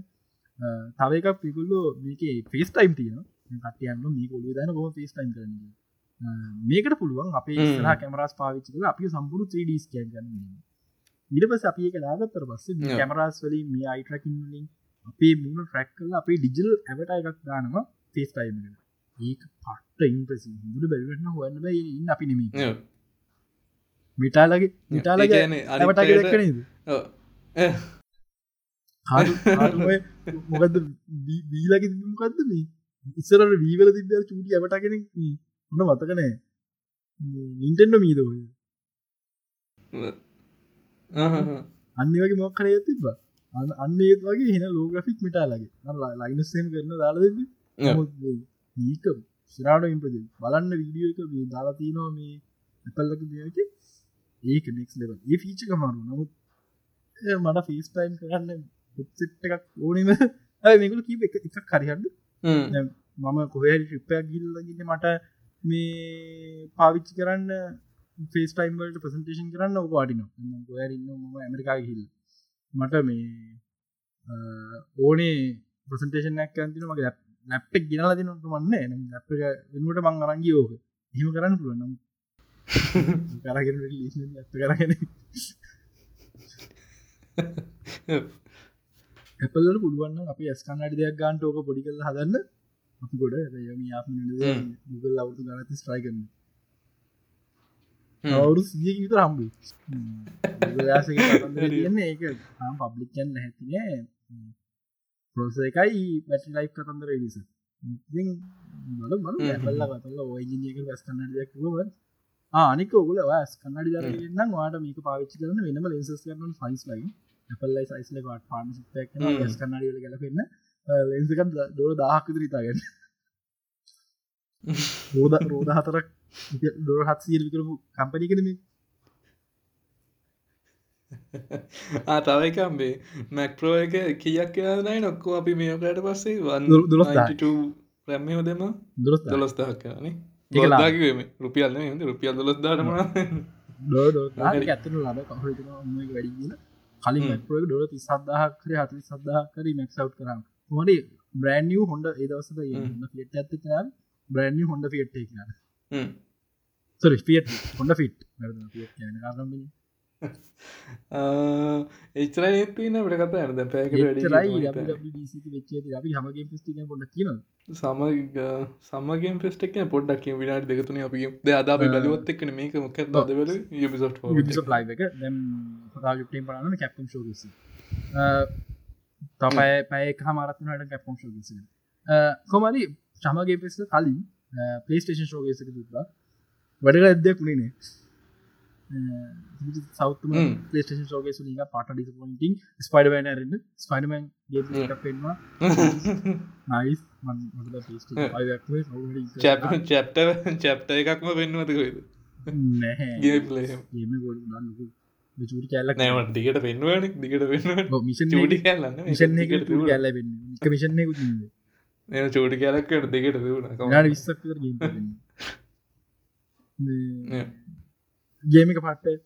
තව එකක් පිකුල්ලු මේක ෆේස් ටයිම් තියෙන කටයන්න මේ කොලු දන කොම ෆේස් ටයිම් කරන මේකට පුළුවන් අපේ සහ කැමරස් පාවිච්චික අපි සම්පුරු 3ඩස් කෑන් ගන්න ඉට පස අපි එක ලාගත්තර පස්සේ කැමරස් වලින් මේ අයිටරකින් වලින් අපේ මුණ ට්‍රැක් කල අපේ ඩිජල් ඇවට එකක් දානවා ෆේස් ටයිම් ඒක පට්ට ඉන්ප්‍රසි මුද බැලවෙන්න හොන්න ඉන්න අපි නෙමි මිටාලගේ මිටාලගේ ඇවට දක්කනද මොකද බීලගේ මොකක්ද මේ? ඉස්සරට වීවල තිබ චූටි ඇවට කෙනෙක් හොඳ මතකනෑ නින්ටෙන්ඩ මීද අන්න වගේ මොක්කර තිබ අන්න ඒත් වගේ හෙන ලෝග්‍රෆික් මිටාලගේ ලයිනස්සේම කරන දාලද ඒක සිරාට ඉම්පද බලන්න වීඩියෝ එක මේ දාලා තියනවා මේ ඇපල්ලක දෙයක ඒක නෙක්ස් ලෙව ඒ ෆීච කමාරු නමුත් මට ෆිස් ටයිම් කරන්න පුත්සිට් එකක් ඕනම මේකල කීප එක එකක් කරහන්න මම කොහරි ශිප්පයක් ගිල්ලගන්න මට මේ පාවිච්චි කරන්න ෆේස් ටයිම්වලට ප්‍රසන්ටේෂන් කරන්න ඔක අඩින ගොයරන්න ම ඇමරිකා හිල් මට මේ ඕනේ ප්‍රසන්ටේෂනයක් ඇතින මගේ නැප්ටක් ගෙනල දිනට මන්න නැප් වෙනුවට මං අරංගි ඕක හිම කරන්න පුළුව නම් කරගෙන ඇත කරගෙන. ඇපල්ල පුළුවන් අපි ඇස්කන්නට දෙයක් ගාන්ට ඕක පොඩි කල හදන්න. අපි ගොඩ යම ගුගල් අවුතු ගනත ස්ට්‍රයි කරන්න අවුරු සිය විතර හම්බු තියන්න ඒක. පබ්ලික්කන් නැතිනේ පොස එකයි පැටි ලයි් කතන්දර විස මල මල ඇපල්ල කතල්ල ඔයිජිනියක වැස් කන්නට දෙයක්ව ආනික ඔගුල වස් කන්නඩි දරන්න වාට මේක පාවිච්චි කරන වෙනම ලෙසස් කරන ෆයිස් ලයි ඇපල්ලයි සයිස්ල වාට පාමිසික් ස් කන්නඩියල ගැලපෙන්න්න ලෙන්සකම් දොර දාහක්කතරිතාගන්න රෝද රෝධ හතරක් දොර හත්සිීර විකරපු කම්පනි කරම ආතවයිකම්බේ මැක්ප්‍රෝ එක කියක් කියනයි නොක්කෝ අපි මේකට පස්සේ දුලස්ට රැම්මෝ දෙම. දුරස් දොලස්දහක් කරනේ ගොල්දාගම රුපියල්ල රුපියල් දොලස් දාටම ඇත්තන ලබ කහරම වැඩිගෙන කලින් මැක්පරෝක ඩොල ති සදදාහක් කර හතලි සදදාහ කර මැක්සව් කරන්න හොඩ බ්‍රන්නිය හොඩ ඒදවසද ට ඇත්ත කරන්න බ්‍රන්නිය හොඩ ෆිට් කරන්න සොරි පියට හොඩ ෆිට් කාරම එච්චර ඒත්තින ට කත ඇද පැක අපි හමගේ පිස්ටික පොඩ කියන සම සමගේ පෙස්ටක් පොඩ්ඩක් විනාට දෙකතුන අපි ද අද බලුවත් එක්න මේක මොක දවල පරන්න කැප්ම් තමයි පැය හමරත්නට කැප්ම් කොමරි සමගේ පෙස්ට කලින් පලේස්ටේෂන් ෂෝගේසක තුබා වැඩට ඇදයක් වුණේ සෞතුම පලේස්ටේෂන් ෝගේ සුලික පට ඩිස්පොයින්ටිං ස්පයිඩමෑන රන්න ස්පයිඩමන් ගේ පෙන්වා නයිස් චැප්ට චැප්ට එකක්ම පෙන්වතකද නැහැ. චූටි කැල්ලක් නෑමට දිගට පෙන්වන දිගට පෙන්ව මිෂන් චූටි කැල්ලන්න මිෂන් එක කැල්ල මිෂන් එ චෝටි කැලක්කට දෙකට දුණ විස්සක් ගේමික පට්ට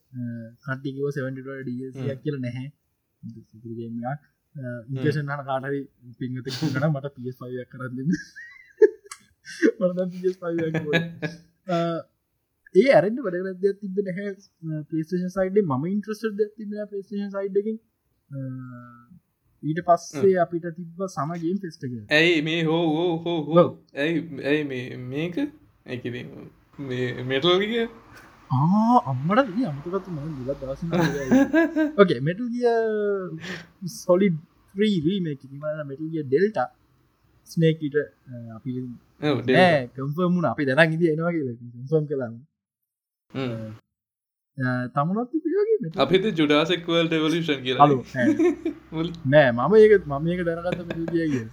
කටිකව 70 ඩියක් කියල නැහැ. ගේමයක් ඉකේෂන් හන කාටරි පිංගත කන මට පිස් පයක් කරන්න ඒ ඇරෙන්ට වැඩ දෙයක් තිබ නැහැ. පලේෂන් සයිඩ් ම ඉන්ට්‍රස්ට දෙයක් තිබෙන පලේෂන් සයිඩ්කින් ඊට පස්සේ අපිට තිබ්බ සමගේම් ෆෙස්ටක ඇයි මේ හෝ හෝ හෝ හෝ? ඇයි ඇයි මේ මේක? ඇකි මෙටල්ගිය අම්මට අමතකත් ම දිල දස ඕකේ මෙටල් ගිය සොලිඩ් ්‍රී මේක මෙටල්ගිය ඩෙල්ට ස්නේකට අපි කම්ෆර්මුණ අපි දැන ඉදි එනවා සම් කලාම තමුණත් අපිත ජුඩාසෙක්වල් ඩෙවලිෂන් කියල. නෑ. මම ඒක මම ඒක දැනගත කිය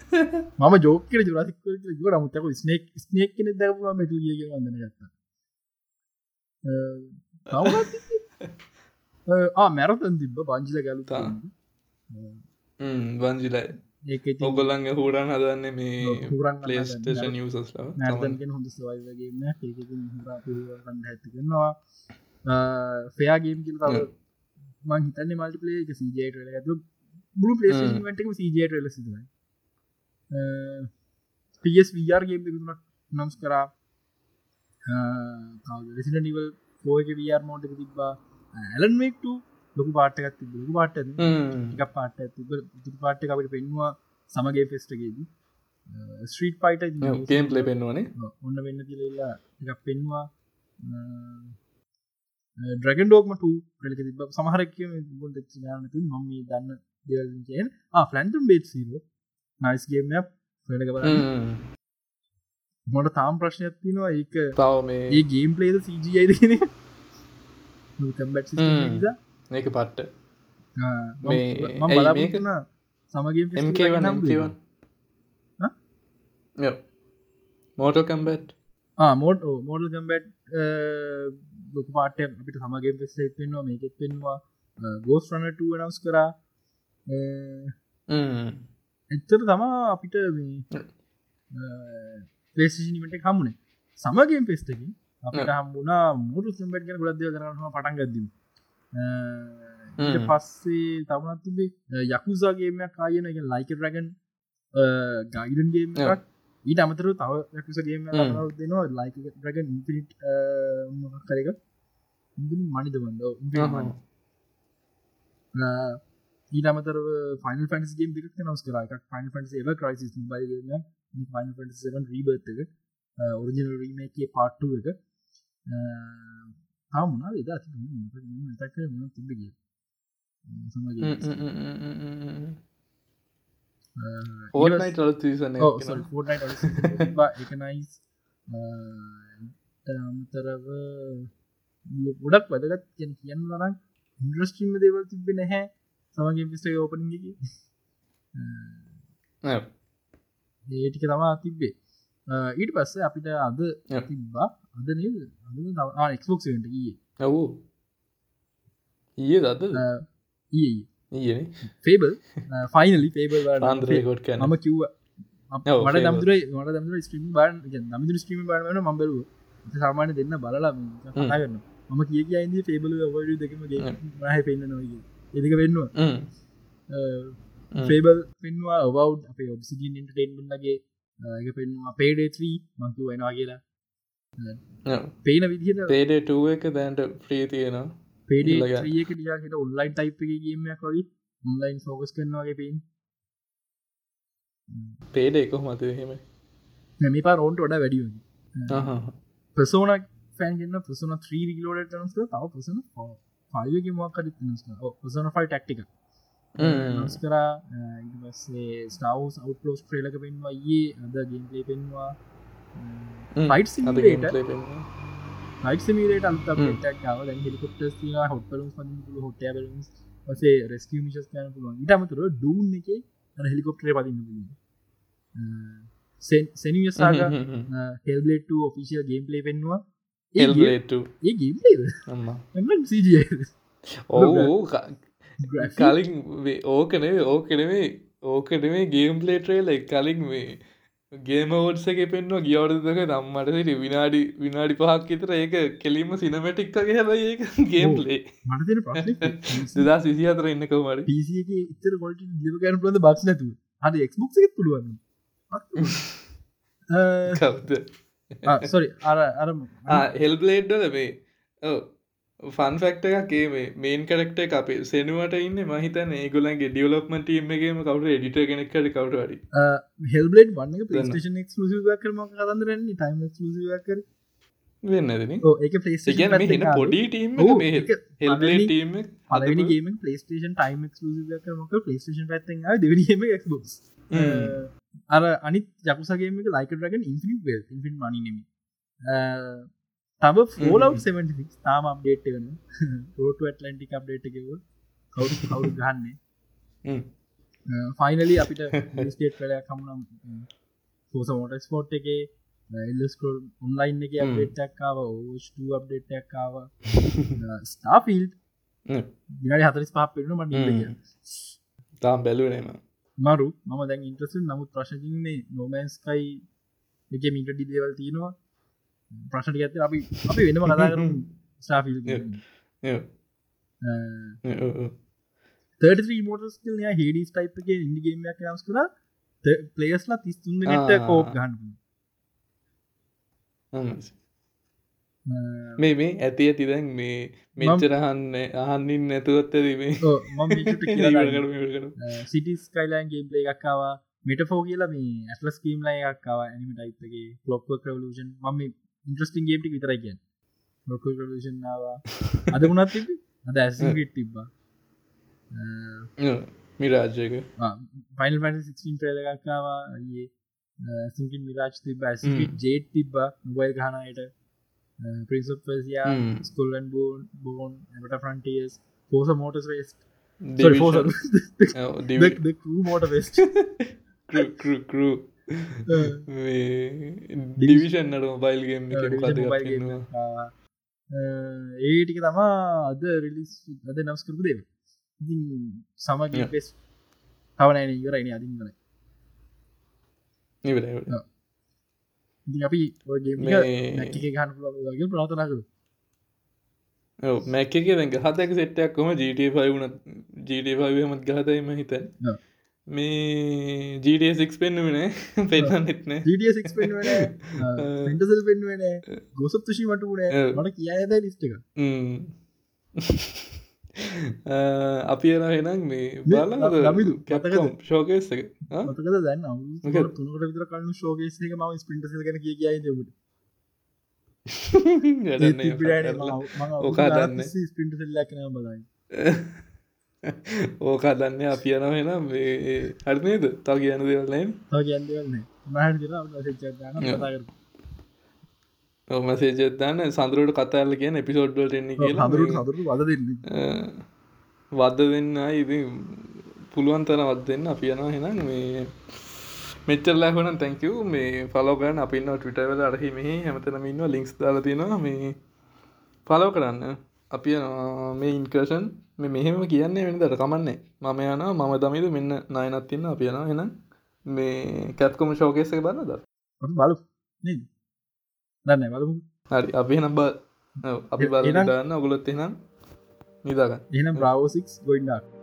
මම ජෝකර ජුරසික්වල් ග මුතක ස්නේක් ස්නේක් කෙන දැම මෙතු කිය වදන ගත්ත ආ මැරතන් තිබ්බ පංචිල ගැලුතා වංජිලයි ඒක ඔගොල්ලන්ගේ හූඩන් හදන්න මේ හුරන් පලේස්ටේෂන් යසස්ලා නැර්තන්ගෙන් හොඳ ස්වයිගේම ඒක ඇතිකරනවා ෆයාගේම් තව මං හිතන්න මල්ටිපලේ එක සජට ඇතු බුණු පලේටම සජට ල සිදයි පස් වරගේම් දෙකුතුනක් නම්ස් කරා රෙසිට නිවල් පෝයක වර් මෝටක තිබ්බා. ඇලන්මෙක්ට ලොකු පාටකත් ලොකු පාට එක පාට තුතු පාට්ට අපට පෙන්වා සමගේ ෆෙස්ටගේදී ස්ට්‍රීට් පයිට ගේම් ලේ පෙන්වනේ ඔන්න වෙන්න තිලලා එක පෙන්වා ඩ්‍රගන් ඩෝක්මට කලක තිබ සමහරක ගොට චිනානතු මම දන්න දෙවල්ෙන් ෆලන්ටම් බේට් සීරෝ නයිස්ගේම බල මොට තාම් ප්‍රශ්නයක් තිනවා ඒක තව මේ ඒ ගේම් පලේද සජයි දෙන කම්බැට් ඒක පට්ට මේ බලාපෙන සමගේ MK1 MK1 මෝටෝ කම්බැට් මෝඩ මෝඩල් කම්බැට් ලොක පාට අපිට සමගේ පෙස් පෙන්වා මේකෙත් පෙන්වා ගෝස් රනට නස් කරා. එච්චර තමා අපිට පේසිනිමට හමුණේ සමගේම් පෙස්ටකින් අපිට හම්බුණා මුරු සම්බට් ගැන ගොඩදය කරන්න පටන් ගදීම පස්සේ තමත් තිබේ යකුසාගේමයක් කායන එක ලයික රැගන් ගයිඩන්ගේම ඊට අමතර තව යකුසගේම දෙනවා ලයික රැගන් ඉපිට කරක මනිද බන්ද ඊට අමතර ෆයින ෆන්ස්ගේ දෙක නවස් කර. එකක් ෆයින් ෆන්ස් ඒව ක්‍රයිසිස් බයිගම ෆයින් ෆන්ස් රීබර්ත එක ඔරිජිනල් රීමේකේ පාට්ටු එක. තාමුණා එදා තක තිබ ගිය ෝටනයිට අලුත්සන එකනයිස් අමතරව ගොඩක් වැදගත් කිය කියන්න ලරක් ඉන්ද්‍රස්ට්‍රීම දේවල් තිබෙ නැහැ. සමගේ පිස්ට ඕපනිග ඒටික තමා තිබ්බේ. ඊට පස්සේ අපිට අද තිබ්බා. අද ගිය ඇවූ ඊය. දත ඒ ෆේබල් ෆයිනලි පේබල් ආන්ද්‍රයකොට් කන මම කිව්ව. මට. දම්දුර මට දම්දුර ස්ට්‍රීම් බාන් නමිදුර ස්ට්‍රීම් බාන මබලුව සාමාන්‍ය දෙන්න බලලා කතාගන්න මම කිය කියයින්ද ෆේබල ඔවඩ දෙකමගේ මහ පෙන්න්න නොයි එදක වෙන්නවා ෆේබල් පෙන්වා ඔවව් අපේ ඔබසිජන් ඉන්ටර්ටේන්මන්ගේ එක පෙන්වා පේඩේත්‍රී මංකු වෙනවා කියලා. පේන විදිහට පේඩ එක දැන්ට ප්‍රී තියෙනවා. පේඩේ ඉල්ලගන්න. ්‍රියක ටියාකට ඔන්ලයින් ටයිප් එක ගේමයක් වගේ ඔන්ලයින් ෆෝකස් කරනවාගේ පේෙන් පේඩ එක මත හෙම නැමි පා රෝන්ට ොඩ වැඩිය ප්‍රසෝන ෆෑන්ගන්න ප්‍රසන ත්‍රී ලෝඩ නස්ක තව ප්‍රසන පයක මක්කඩ ප්‍රසන ෆයි ටක්ටික නස් කරා ඉසේ ස්ටවස් අවටලෝස් ්‍රේලක පෙන්වා ඒ අද ගේම්ලේ පෙන්වා ෆයිට් යිට සිමේට අන්ත ටක්ාව හෙලිකොප්ට හොටලු හොට සේ රෙස්ක මිශස් කන පුළුවන් ඉටමතුර ඩූන් එක හෙලිකොප්ටරේ පදින්න සෙනියසාග හෙල්බලේට ඔෆිසිිය ගේම්ලේ පෙන්වා එල්ලට ඒ ගේම්ලේ එම සජ ඕ කලින් ඕකනේ ඕකනෙවේ ඕකටේ ගේම් පලේටරේල කලින් මේ ගේම ෝඩ්සක පෙන්වා ගියවරදක නම්මට විනාඩි විනාඩි පහක් විතර ඒක කෙලීම සිනමටික්කගේ හැබයි ඒක ගේම්ලේ සිදා සිසි අතර ඉන්නකවමට පිසික ඉතර කොට ජිකන පලද බක්ෂ නැතු හද එක්බොක් එක පුළුවන්. කවද? සොරි අර අර හෙල්බලේඩ්ඩල මේ ෆන් ෆක්ට එකේ මේන් කරෙක්ට අපේ සෙනුවට ඉන්න මහිතන ඒගුලන්ගේ ඩියවලොප්මට ීමගේම කවුට එඩිට කෙනෙක්කට කවටරි හෙල්බලේඩ් වන්න පලේෂන් ක්ලසිව කරම කතන්දරන්න ටයිම ක්ලසිව කර. වෙන්නදන ඒක පලේ ගැන පොඩි ටීම් හෙල්බලේ ටීම පලගේම පලේස්ටේෂන් ටයිම ක්ලසික පලේස්ටේෂන් පැත්තෙන් දෙවනීම ක්බොස් අර අනි ජකුසගේම ලයික රගන් ඉන්ෆිනික් වෙල් ඉන්ෆින් මනිනෙම තම ෆෝලව් 76 තාම අප්ඩේට් වන රෝට ඇටලන්ටික් අප්ඩේට් එකව කවු කවුරු ගන්නේ ෆයිනලි අපිට ස්ටේට් කලය කමුණම් පෝස මෝට ස්පෝට් එක එල්ස්කෝල් ඔන්ලයින් එක අප්ඩේට්ක්කාව ඕෂ්ට අප්ඩේට්ක්කාව ස්ටාෆිල්් දිනට හතරිස් පහ පෙරුණු මට තාම් බැලුවනේම මරු. මම දැන් ඉන්ට්‍රසල් නමුත් ප්‍රශ්තින්නේ නොමන්ස්කයි එක මිට ඩිදේවල් තියෙනවා ප්‍රශ්ට ඇත අපි අපි වෙනම කතා කරු ස්ටාෆිල් තර්ට මෝටස්කල් හෙඩිස් ටයිප් එක ඉන්ඩිගේමයක් යස් කර පලේස්ලා තිස්තුන් ට කෝප් ගන්න මේ මේ ඇති ඇති දැන් මේ මෙච්චරහන්න අහන්නින් නැතුවත්ත දීමේ සිටිස් කයිලන් ගේම් ප්ලේ එකක්කාවා මෙටෆෝ කියලා මේ ඇස්ලස් කීම් ලයි එකක්කාව ඇනිම ටයිප්ගේ ලොක්ව කවලූෂන් මම ඉන්ට්‍රස්ටිං ගේම්ටි විතරයි කිය ලොක කලෂන්වා අද වුණත් තිබ අද ඇසිට තිබ්බා. මිරාජයක. පයිල් ප පෙලකාවා ඒ සිංකින් මිරාජ් තිබ ජේට් තිබ්බ මොබයිල් ගහනයට ප්‍රින්සපසියා ස්කුල්ලන් බෝන් බෝන් එට ෆ්‍රන්ටියස් පෝස මෝටස් වේස්ට මෝට වෙස්ට ඩිවිෂන් නට මොබයිල්ගේම් ඒටික තමා අද රිලිස් අද නවස් කරපු දේ ඉතින් සමග පෙස් තවනෑන ඉවරයින අදින් කන ඉතින් අපි ගහන වගේ ප්‍රාථනා කරු මැක්ක එක දැ හතක සෙට්ටයක් කොම ජීටෆ වුණ ජීටෆමත් ගහතයිම හිතන් මේ ජීඩක් පෙන්නුවන පෙන්න්න නෙත්න ජීඩක් පෙන්ටසල් පෙන්ුවන ගොසප් තුෂි මට වුණ මට කියද ලිස්්ටක අපි එන හෙනම් මේ බල ලමිදු කැපකම් ශෝකේස එක. මතකද? දැන්න තුනට විතර කන්න ශෝකේස එක ම ස්පිට ගැන කිය කියයිදට ඕකා දන්න. ස්පිට සල්ලක්න බලයි ඕකා දන්න අපි යන හෙනම් හරිනේද තා කියන්න දෙවල්ලයින් කියන්න මහ මසේජත්දාන්න සඳරුවට කතාල කියන එපිසෝඩ්ඩට එන්නේ කියලා. වද දෙන්න. ඉති පුළුවන් තර වත් දෙන්න. අපි යනවා හෙනම් මේ මෙච්චල්ලා හන තැංකව මේ පලෝගන්න අපින්න ටවිටවල අරහි මෙහි හැමතනම ඉන්න ලිංක්ස් දාල තියෙනවා. මේ පලෝ කරන්න අපි මේ ඉන්කර්ෂන් මේ මෙහෙම කියන්නේ වෙනදට කමන්නේ. මම යන මම දමිද මෙන්න නයනත් තින්න අපි යන එන මේ කැත්කොම ශෝකේසක බන්න ද බලු දන්න බලමු. හරි අපි නම්බ අපි බලන්න ඔගුලොත් එනම් නිදාගන්න. එනම් බ්‍රවසික් ගොයින්ඩක්